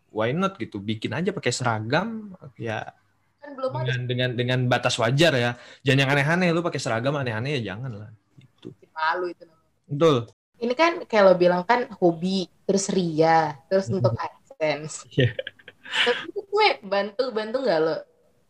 why not gitu? Bikin aja pakai seragam ya kan belum dengan, dengan dengan batas wajar ya. Jangan yang aneh-aneh lu pakai seragam aneh-aneh ya jangan lah gitu. Malu itu betul. Ini kan kayak lo bilang kan hobi terus ria terus untuk AdSense. Yeah tapi gue bantu bantu nggak lo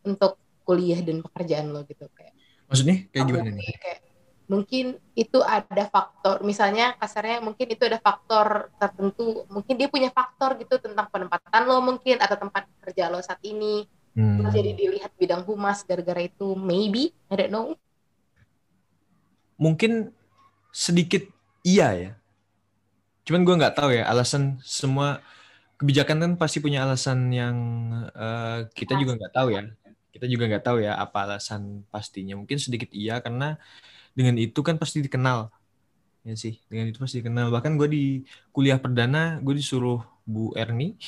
untuk kuliah dan pekerjaan lo gitu? Kayak maksudnya kayak gimana nih? kayak mungkin itu ada faktor misalnya kasarnya mungkin itu ada faktor tertentu mungkin dia punya faktor gitu tentang penempatan lo mungkin atau tempat kerja lo saat ini hmm. jadi dilihat bidang humas gara-gara itu maybe I don't know mungkin sedikit iya ya cuman gue nggak tahu ya alasan semua kebijakan kan pasti punya alasan yang uh, kita juga nggak tahu ya. Kita juga nggak tahu ya apa alasan pastinya. Mungkin sedikit iya karena dengan itu kan pasti dikenal. Ya sih, dengan itu pasti dikenal. Bahkan gue di kuliah perdana, gue disuruh Bu Erni.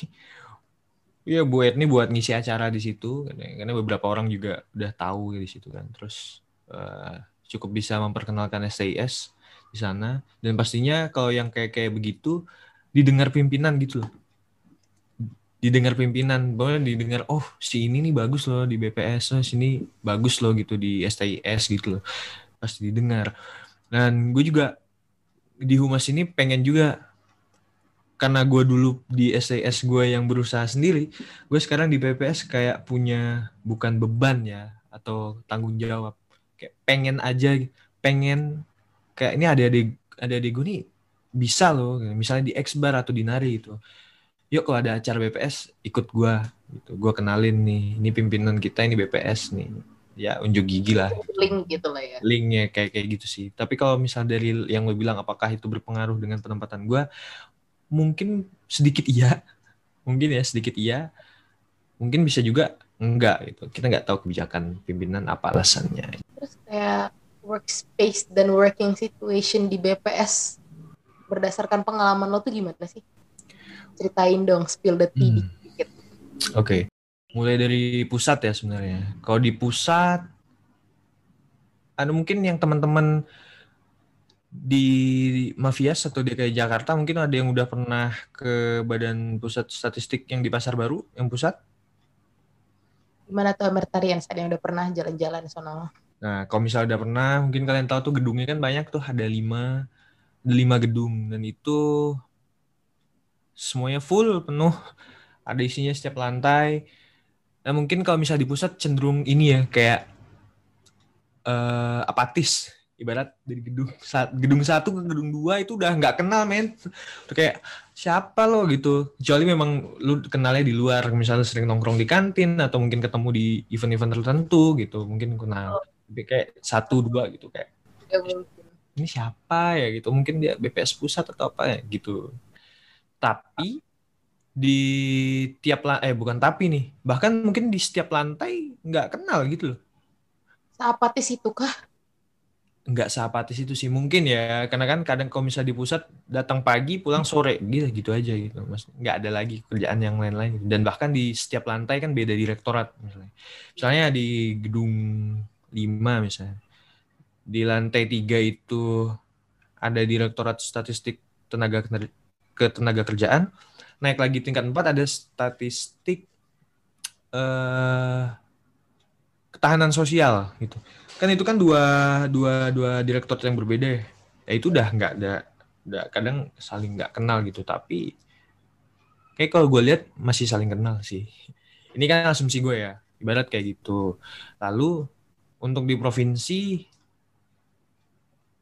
Iya Bu Erni buat ngisi acara di situ karena beberapa orang juga udah tahu di situ kan. Terus uh, cukup bisa memperkenalkan STIS di sana dan pastinya kalau yang kayak kayak begitu didengar pimpinan gitu loh didengar pimpinan bahwa didengar oh si ini nih bagus loh di BPS oh sini bagus loh gitu di STIS gitu loh pasti didengar. Dan gue juga di humas ini pengen juga karena gue dulu di STIS gue yang berusaha sendiri gue sekarang di BPS kayak punya bukan beban ya atau tanggung jawab. Kayak pengen aja pengen kayak ini ada adik ada adik gue nih bisa loh misalnya di X bar atau di nari itu yuk kalau ada acara BPS ikut gue gitu. Gue kenalin nih ini pimpinan kita ini BPS nih ya unjuk gigi lah. Link gitu lah ya. Linknya kayak kayak gitu sih. Tapi kalau misal dari yang lo bilang apakah itu berpengaruh dengan penempatan gue mungkin sedikit iya. Mungkin ya sedikit iya. Mungkin bisa juga enggak gitu. Kita nggak tahu kebijakan pimpinan apa alasannya. Terus kayak workspace dan working situation di BPS berdasarkan pengalaman lo tuh gimana sih? Ceritain dong spill the tea hmm. dikit. Oke. okay mulai dari pusat ya sebenarnya. Kalau di pusat, ada mungkin yang teman-teman di Mafias atau DKI Jakarta mungkin ada yang udah pernah ke Badan Pusat Statistik yang di Pasar Baru, yang pusat. Gimana tuh Mertarian saya yang udah pernah jalan-jalan sono? Nah, kalau misalnya udah pernah, mungkin kalian tahu tuh gedungnya kan banyak tuh, ada lima, ada lima gedung. Dan itu semuanya full, penuh. Ada isinya setiap lantai Nah mungkin kalau misalnya di pusat cenderung ini ya kayak uh, apatis. Ibarat dari gedung gedung satu ke gedung dua itu udah nggak kenal men. Udah kayak siapa lo? gitu. Kecuali memang lu kenalnya di luar misalnya sering nongkrong di kantin atau mungkin ketemu di event-event tertentu gitu mungkin kenal. Tapi kayak satu dua gitu kayak ini siapa ya? gitu. Mungkin dia BPS pusat atau apa ya gitu. Tapi di tiap eh bukan tapi nih bahkan mungkin di setiap lantai nggak kenal gitu loh. Seapatis itu kah nggak seapatis itu sih mungkin ya karena kan kadang kalau misalnya di pusat datang pagi pulang sore gitu gitu aja gitu mas. Nggak ada lagi kerjaan yang lain-lain gitu. dan bahkan di setiap lantai kan beda direktorat misalnya. Misalnya di gedung 5 misalnya. Di lantai tiga itu ada direktorat statistik tenaga ketenaga kerjaan naik lagi tingkat 4 ada statistik uh, ketahanan sosial gitu. Kan itu kan dua dua dua direktur yang berbeda ya. ya itu udah nggak ada udah kadang saling nggak kenal gitu tapi kayak kalau gue lihat masih saling kenal sih. Ini kan asumsi gue ya, ibarat kayak gitu. Lalu untuk di provinsi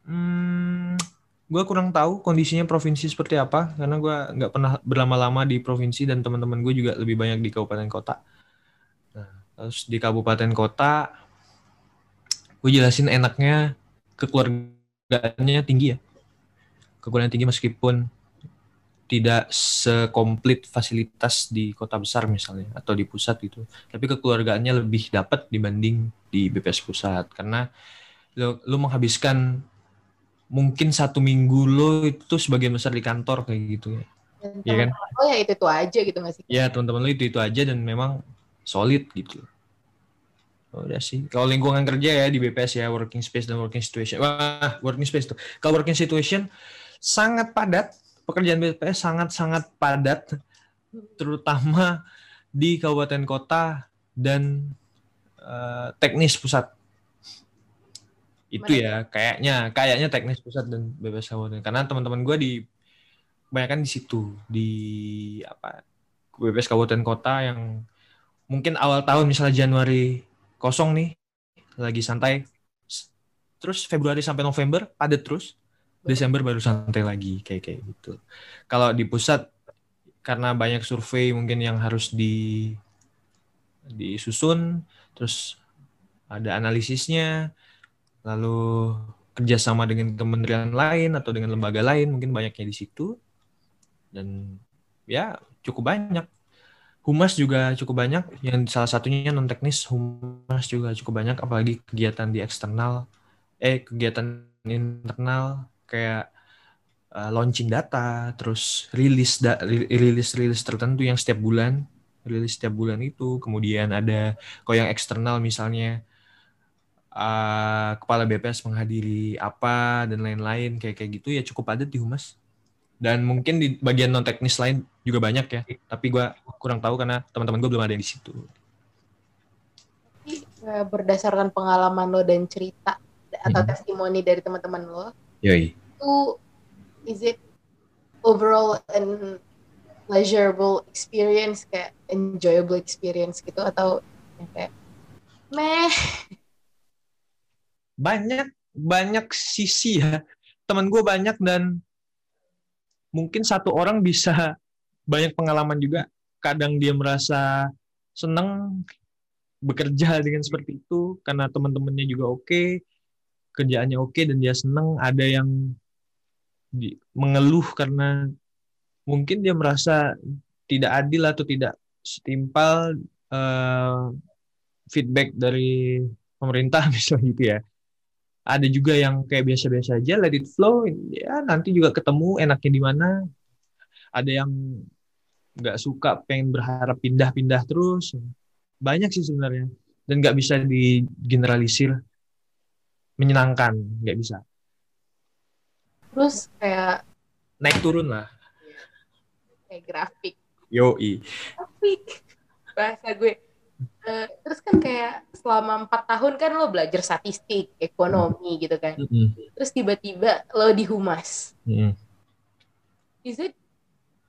hmm, gue kurang tahu kondisinya provinsi seperti apa karena gue nggak pernah berlama-lama di provinsi dan teman-teman gue juga lebih banyak di kabupaten kota. Nah, terus di kabupaten kota, gue jelasin enaknya kekeluargaannya tinggi ya, kekeluargaan tinggi meskipun tidak sekomplit fasilitas di kota besar misalnya atau di pusat gitu, tapi kekeluargaannya lebih dapat dibanding di BPS pusat karena lo, lo menghabiskan mungkin satu minggu lo itu sebagian besar di kantor kayak gitu ya. Iya kan? Oh ya itu itu aja gitu nggak sih? Iya teman-teman lo itu itu aja dan memang solid gitu. Oh, udah sih. Kalau lingkungan kerja ya di BPS ya working space dan working situation. Wah working space tuh. Kalau working situation sangat padat. Pekerjaan BPS sangat-sangat padat, terutama di kabupaten kota dan uh, teknis pusat itu ya kayaknya kayaknya teknis pusat dan bebas kabupaten karena teman-teman gue di kebanyakan di situ di apa bebas kabupaten kota yang mungkin awal tahun misalnya Januari kosong nih lagi santai terus Februari sampai November padat terus Desember baru santai lagi kayak kayak gitu. Kalau di pusat karena banyak survei mungkin yang harus di disusun terus ada analisisnya lalu kerjasama dengan kementerian lain atau dengan lembaga lain mungkin banyaknya di situ. Dan ya cukup banyak. Humas juga cukup banyak. Yang salah satunya non teknis humas juga cukup banyak. Apalagi kegiatan di eksternal. Eh kegiatan internal kayak uh, launching data terus rilis da, rilis rilis tertentu yang setiap bulan. Rilis setiap bulan itu. Kemudian ada kalau yang eksternal misalnya uh, kepala BPS menghadiri apa dan lain-lain kayak kayak gitu ya cukup padat di humas dan mungkin di bagian non teknis lain juga banyak ya tapi gue kurang tahu karena teman-teman gue belum ada di situ eh, berdasarkan pengalaman lo dan cerita atau hmm. testimoni dari teman-teman lo Yoi. itu is it overall and pleasurable experience kayak enjoyable experience gitu atau kayak meh banyak banyak sisi ya. Teman gue banyak dan mungkin satu orang bisa banyak pengalaman juga. Kadang dia merasa seneng bekerja dengan seperti itu karena teman-temannya juga oke kerjaannya oke dan dia seneng. Ada yang mengeluh karena mungkin dia merasa tidak adil atau tidak setimpal uh, feedback dari pemerintah misalnya gitu ya ada juga yang kayak biasa-biasa aja let it flow ya nanti juga ketemu enaknya di mana. Ada yang nggak suka pengen berharap pindah-pindah terus. Banyak sih sebenarnya. Dan nggak bisa digeneralisir. Menyenangkan nggak bisa. Terus kayak naik turun lah. Kayak grafik. Yo i grafik. Bahasa gue uh, terus kan kayak selama empat tahun kan lo belajar statistik ekonomi gitu kan mm -hmm. terus tiba-tiba lo di humas mm -hmm. is it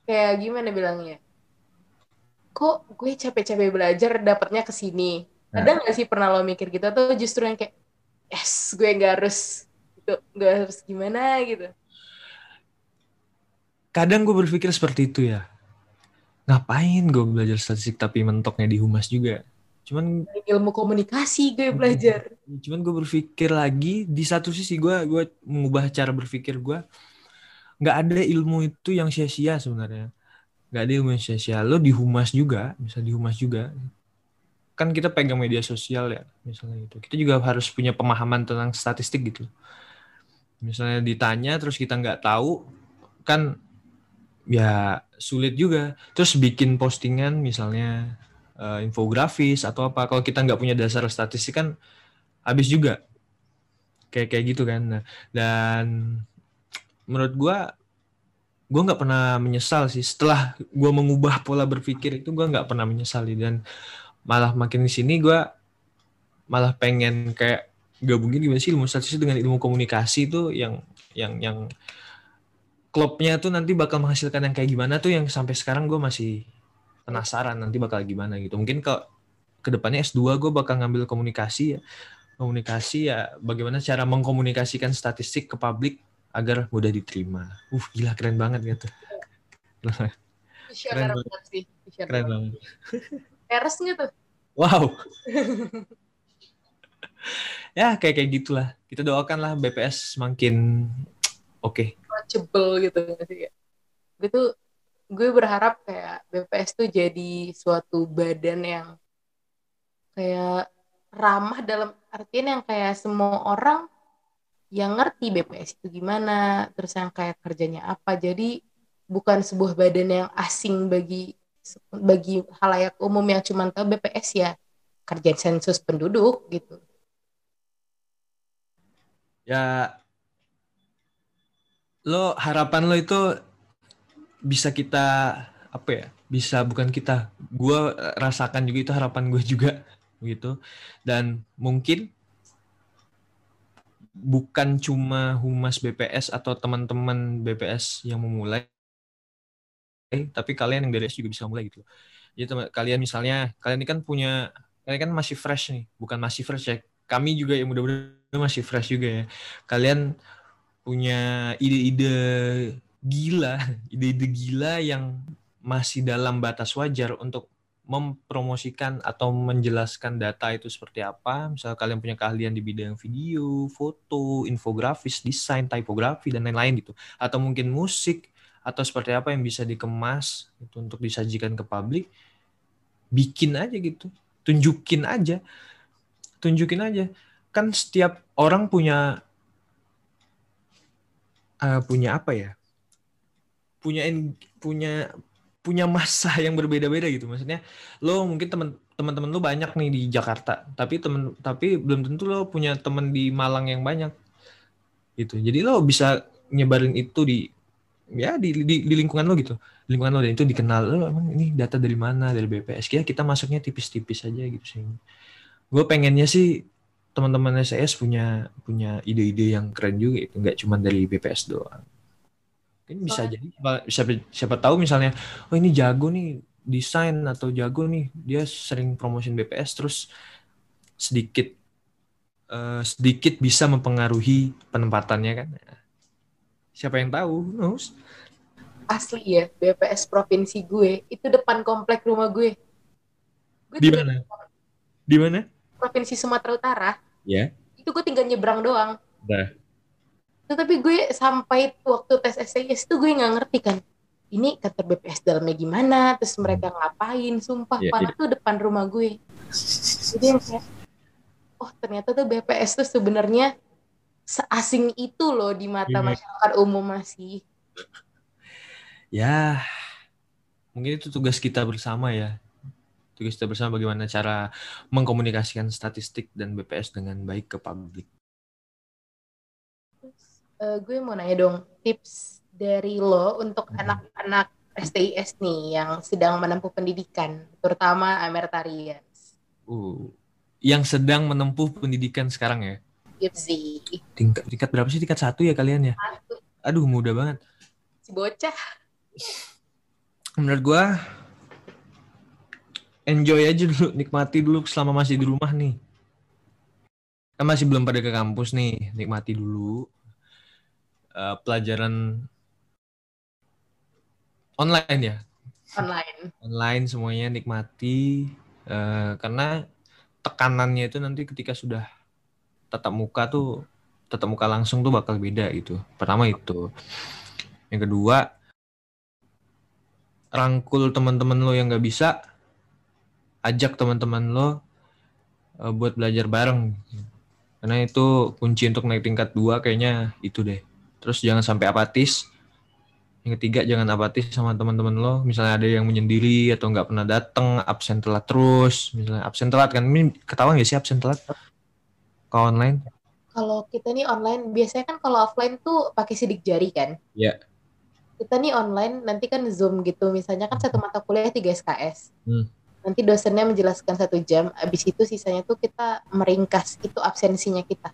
kayak gimana bilangnya kok gue capek-capek belajar dapatnya ke sini. Nah. Ada nggak sih pernah lo mikir gitu atau justru yang kayak yes gue nggak harus gitu nggak harus gimana gitu. Kadang gue berpikir seperti itu ya. Ngapain gue belajar statistik tapi mentoknya di humas juga. Cuman ilmu komunikasi gue belajar. Cuman gue berpikir lagi di satu sisi gue gue mengubah cara berpikir gue. Nggak ada ilmu itu yang sia-sia sebenarnya nggak ada ilmu sosial lo di humas juga bisa di humas juga kan kita pegang media sosial ya misalnya gitu kita juga harus punya pemahaman tentang statistik gitu misalnya ditanya terus kita nggak tahu kan ya sulit juga. Terus bikin postingan misalnya uh, infografis atau apa kalau kita nggak punya dasar statistik kan habis juga. Kayak kayak gitu kan. Nah, dan menurut gua gue nggak pernah menyesal sih. Setelah gue mengubah pola berpikir itu gue nggak pernah menyesali dan malah makin di sini gue malah pengen kayak gabungin gimana sih ilmu statistik dengan ilmu komunikasi itu yang yang yang klubnya tuh nanti bakal menghasilkan yang kayak gimana tuh yang sampai sekarang gue masih penasaran nanti bakal gimana gitu mungkin kalau ke depannya S2 gue bakal ngambil komunikasi ya komunikasi ya bagaimana cara mengkomunikasikan statistik ke publik agar mudah diterima. Uh, gila keren banget gitu. keren banget sih. Keren banget. Peres tuh? Wow. ya kayak kayak gitulah. Kita doakanlah BPS semakin oke. Okay. Cebel gitu sih. Gue tuh gue berharap kayak BPS tuh jadi suatu badan yang kayak ramah dalam artian yang kayak semua orang yang ngerti BPS itu gimana, terus yang kayak kerjanya apa. Jadi bukan sebuah badan yang asing bagi bagi halayak umum yang cuma tahu BPS ya kerja sensus penduduk gitu. Ya lo harapan lo itu bisa kita apa ya? Bisa bukan kita. Gue rasakan juga itu harapan gue juga gitu. Dan mungkin bukan cuma humas BPS atau teman-teman BPS yang memulai, tapi kalian yang dari juga bisa mulai gitu. Jadi teman kalian misalnya, kalian ini kan punya, kalian kan masih fresh nih, bukan masih fresh ya. Kami juga yang mudah-mudahan masih fresh juga ya. Kalian punya ide-ide gila, ide-ide gila yang masih dalam batas wajar untuk mempromosikan atau menjelaskan data itu seperti apa. Misal kalian punya keahlian di bidang video, foto, infografis, desain, tipografi dan lain-lain gitu. Atau mungkin musik atau seperti apa yang bisa dikemas itu untuk disajikan ke publik. Bikin aja gitu. Tunjukin aja. Tunjukin aja. Kan setiap orang punya uh, punya apa ya? Punya punya punya masa yang berbeda-beda gitu. Maksudnya lo mungkin teman teman-teman lo banyak nih di Jakarta tapi temen tapi belum tentu lo punya teman di Malang yang banyak gitu. Jadi lo bisa nyebarin itu di ya di, di, di lingkungan lo gitu. Lingkungan lo dan itu dikenal lo emang ini data dari mana? Dari BPS ya kita masuknya tipis-tipis aja gitu sih. Gue pengennya sih teman-teman SES punya punya ide-ide yang keren juga itu nggak cuma dari BPS doang Mungkin bisa jadi siapa, siapa tahu misalnya oh ini jago nih desain atau jago nih dia sering promosin BPS terus sedikit uh, sedikit bisa mempengaruhi penempatannya kan. Siapa yang tahu? Knows? Asli ya, BPS provinsi gue itu depan komplek rumah gue. gue Di mana? Di mana? Provinsi Sumatera Utara. Ya. Itu gue tinggal nyebrang doang. Dah. Tetapi gue sampai waktu tes STS itu gue nggak ngerti kan. Ini kantor BPS dalamnya gimana, terus mereka ngapain, sumpah, Iya, padahal tuh depan rumah gue. Jadi yang kayak, oh ternyata tuh BPS tuh sebenarnya seasing itu loh di mata Iya. masyarakat umum masih. Ya, mungkin itu tugas kita bersama ya. Tugas kita bersama bagaimana cara mengkomunikasikan statistik dan BPS dengan baik ke publik. Eh, gue mau nanya dong, tips dari lo untuk Hmm. anak-anak STIS nih yang sedang menempuh pendidikan, terutama Amertarians. Uh, yang sedang menempuh pendidikan sekarang ya. Gipsy, Tingkat, tingkat berapa sih? Tingkat satu ya kalian ya? satu, Aduh, mudah banget. si bocah. Menurut gua enjoy aja dulu, nikmati dulu selama masih di rumah nih. Kan masih belum pada ke kampus nih, nikmati dulu eh, pelajaran online ya, online. online semuanya nikmati eh, karena tekanannya itu nanti ketika sudah tatap muka tuh tatap muka langsung tuh bakal beda gitu. Pertama itu. Yang kedua rangkul teman-teman lo yang nggak bisa, ajak teman-teman lo eh, buat belajar bareng. Karena itu kunci untuk naik tingkat dua kayaknya itu deh. Terus jangan sampai apatis. Yang ketiga jangan apatis sama teman-teman lo. Misalnya ada yang menyendiri atau nggak pernah datang, absen telat terus. Misalnya absen telat kan, ini ketahuan nggak sih absen telat? Kalau online? Kalau kita nih online, biasanya kan kalau offline tuh pakai sidik jari kan? Iya. Kita nih online, nanti kan Zoom gitu. Misalnya kan satu mata kuliah 3 SKS. Hmm. Nanti dosennya menjelaskan satu jam, abis itu sisanya tuh kita meringkas itu absensinya kita,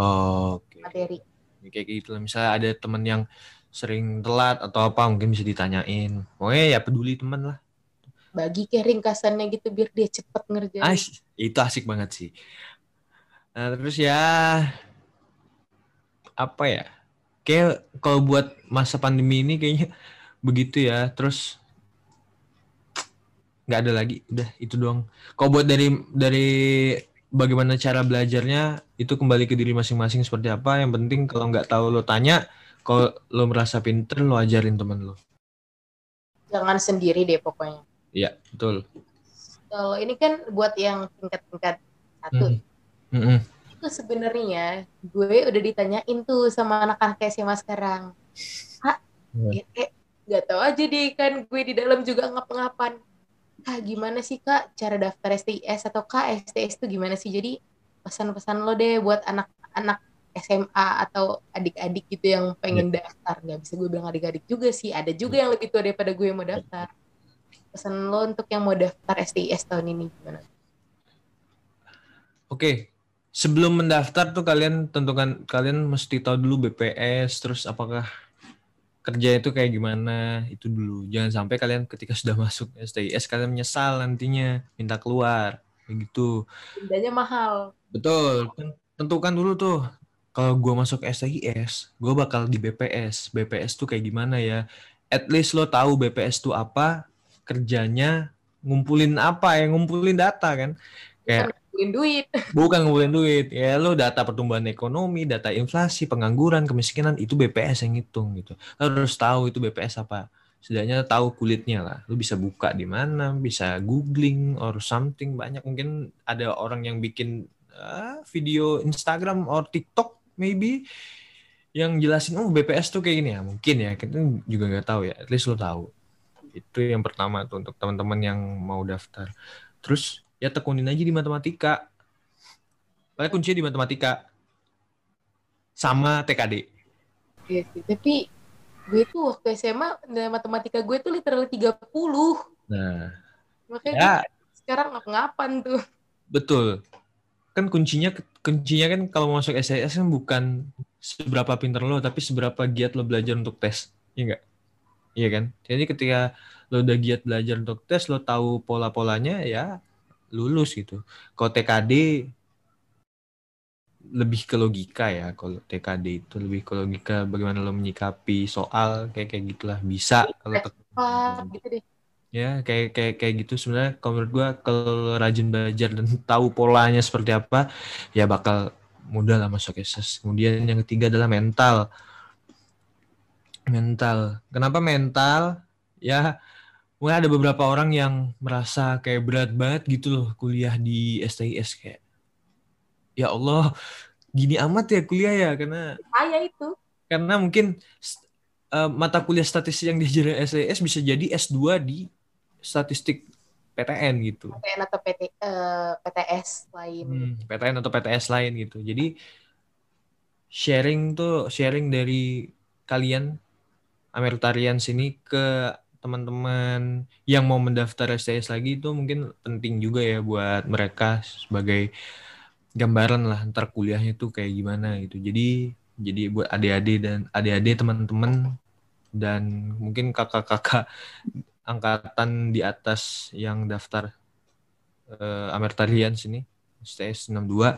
Oh, Oke. materi. Ya, kayak gitu. Misalnya ada temen yang sering telat atau apa mungkin bisa ditanyain. Pokoknya ya peduli teman lah. Bagi kayak ringkasannya gitu biar dia cepet ngerjain. As itu asik banget sih. Nah, terus ya apa ya? Kayak kalau buat masa pandemi ini kayaknya begitu ya. Terus nggak ada lagi. Udah itu doang. Kalau buat dari dari bagaimana cara belajarnya itu kembali ke diri masing-masing seperti apa. Yang penting kalau nggak tahu lo tanya. Kalau lo merasa pinter lo ajarin temen lo. Jangan sendiri deh pokoknya. Iya betul. Kalau ini kan buat yang tingkat-tingkat satu, Mhm. Mm-mm. itu sebenarnya gue udah ditanyain tuh sama anak-anak SMA sekarang. Kak, Ya. ya, kayak gak tahu aja deh kan gue di dalam juga ngap-ngapan. Kak, gimana sih kak cara daftar STIS atau kak itu gimana sih? Jadi pesan-pesan lo deh buat anak-anak SMA atau adik-adik gitu yang pengen daftar. Gak bisa gue bilang adik-adik juga sih. Ada juga yang lebih tua daripada gue yang mau daftar. Pesan lo untuk yang mau daftar STIS tahun ini gimana? Oke, sebelum mendaftar tuh kalian tentukan kalian mesti tahu dulu BPS, terus apakah kerja itu kayak gimana itu dulu. Jangan sampai kalian ketika sudah masuk STIS kalian menyesal nantinya minta keluar kayak gitu. Dendanya mahal. Betul. Ten- Tentukan dulu tuh kalau gua masuk STIS, gua bakal di BPS. BPS tuh kayak gimana ya? At least lo tahu BPS tuh apa, kerjanya ngumpulin apa ya, ngumpulin data kan. Kayak Ngumpulin duit. Bukan ngumpulin duit. Ya lo data pertumbuhan ekonomi, data inflasi, pengangguran, kemiskinan itu BPS yang ngitung gitu. Lo harus tahu itu BPS apa. Setidaknya tahu kulitnya lah. Lo bisa buka di mana, bisa googling or something banyak. Mungkin ada orang yang bikin ah, video Instagram or TikTok maybe yang jelasin oh BPS tuh kayak gini ya. Mungkin ya. Kita juga nggak tahu ya. At least lo tahu. Itu yang pertama tuh untuk teman-teman yang mau daftar. Terus ya tekunin aja di matematika. Paling kuncinya di matematika sama TKD. Iya sih. Tapi gue tuh waktu SMA nilai matematika gue tuh literally 30. Nah, Makanya ya sekarang ngap-ngapan tuh. betul. Kan kuncinya kuncinya kan kalau masuk SIS kan bukan seberapa pinter lo, tapi seberapa giat lo belajar untuk tes. Iya enggak? Iya kan? Jadi ketika lo udah giat belajar untuk tes, lo tahu pola-polanya ya lulus gitu. Kalau TKD lebih ke logika ya. Kalau TKD itu lebih ke logika bagaimana lo menyikapi soal kayak kayak gitulah. Bisa kalau tek- Pak, gitu deh. ya kayak kayak kayak gitu sebenarnya kalau menurut gue kalau rajin belajar dan tahu polanya seperti apa ya bakal mudah lah masuk SS kemudian yang ketiga adalah mental mental kenapa mental ya mungkin ada beberapa orang yang merasa kayak berat banget gitu loh kuliah di STIS kayak ya Allah gini amat ya kuliah ya karena saya itu karena mungkin uh, mata kuliah statistik yang diajarin STIS bisa jadi S2 di statistik PTN gitu. PTN atau PT, uh, eh, PTS lain. Hmm, PTN atau PTS lain gitu. Jadi sharing tuh sharing dari kalian Ameritarian sini ke teman-teman yang mau mendaftar STS lagi itu mungkin penting juga ya buat mereka sebagai gambaran lah ntar kuliahnya tuh kayak gimana gitu. Jadi jadi buat adik-adik dan adik-adik teman-teman dan mungkin kakak-kakak angkatan di atas yang daftar uh, Amertalian sini STS 62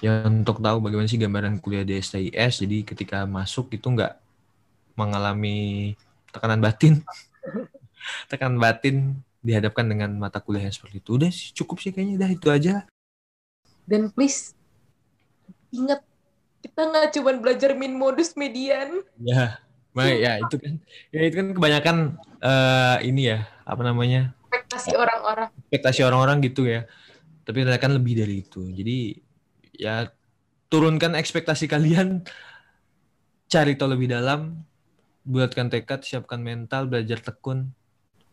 yang untuk tahu bagaimana sih gambaran kuliah di STIS jadi ketika masuk itu nggak mengalami tekanan batin tekanan batin dihadapkan dengan mata kuliah yang seperti itu. Udah sih cukup sih kayaknya. Udah itu aja. Dan please ingat kita nggak cuma belajar min modus median. Ya Baik, ya itu kan ya itu kan kebanyakan uh, ini ya apa namanya? Ekspektasi orang-orang. Ekspektasi orang-orang gitu ya. Tapi ternyata kan lebih dari itu. Jadi ya turunkan ekspektasi kalian cari tahu lebih dalam buatkan tekad siapkan mental belajar tekun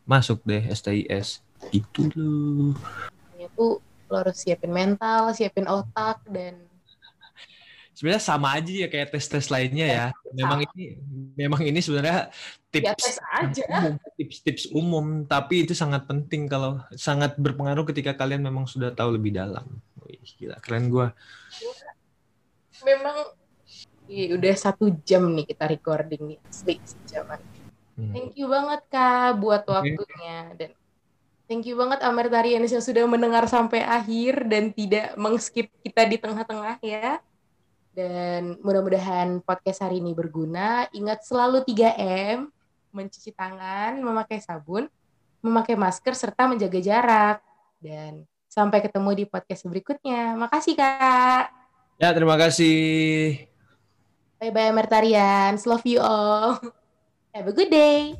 masuk deh STIS itu loh itu lo harus siapin mental siapin otak dan sebenarnya sama aja ya kayak tes-tes lainnya ya. Memang ini memang ini sebenarnya tips ya, tes aja. tips-tips umum, tapi itu sangat penting kalau sangat berpengaruh ketika kalian memang sudah tahu lebih dalam. Wih, gila keren gue. Memang iya, udah satu jam nih kita recording nih asli sejaman. Hmm. Thank you banget kak buat waktunya dan Thank you banget Amertarianis yang sudah mendengar sampai akhir dan tidak mengskip kita di tengah-tengah ya. Dan mudah-mudahan podcast hari ini berguna. Ingat selalu 3M, mencuci tangan, memakai sabun, memakai masker, serta menjaga jarak. Dan sampai ketemu di podcast berikutnya. Makasih, Kak. Ya, terima kasih. Bye-bye Mertarians. Love you all. Have a good day.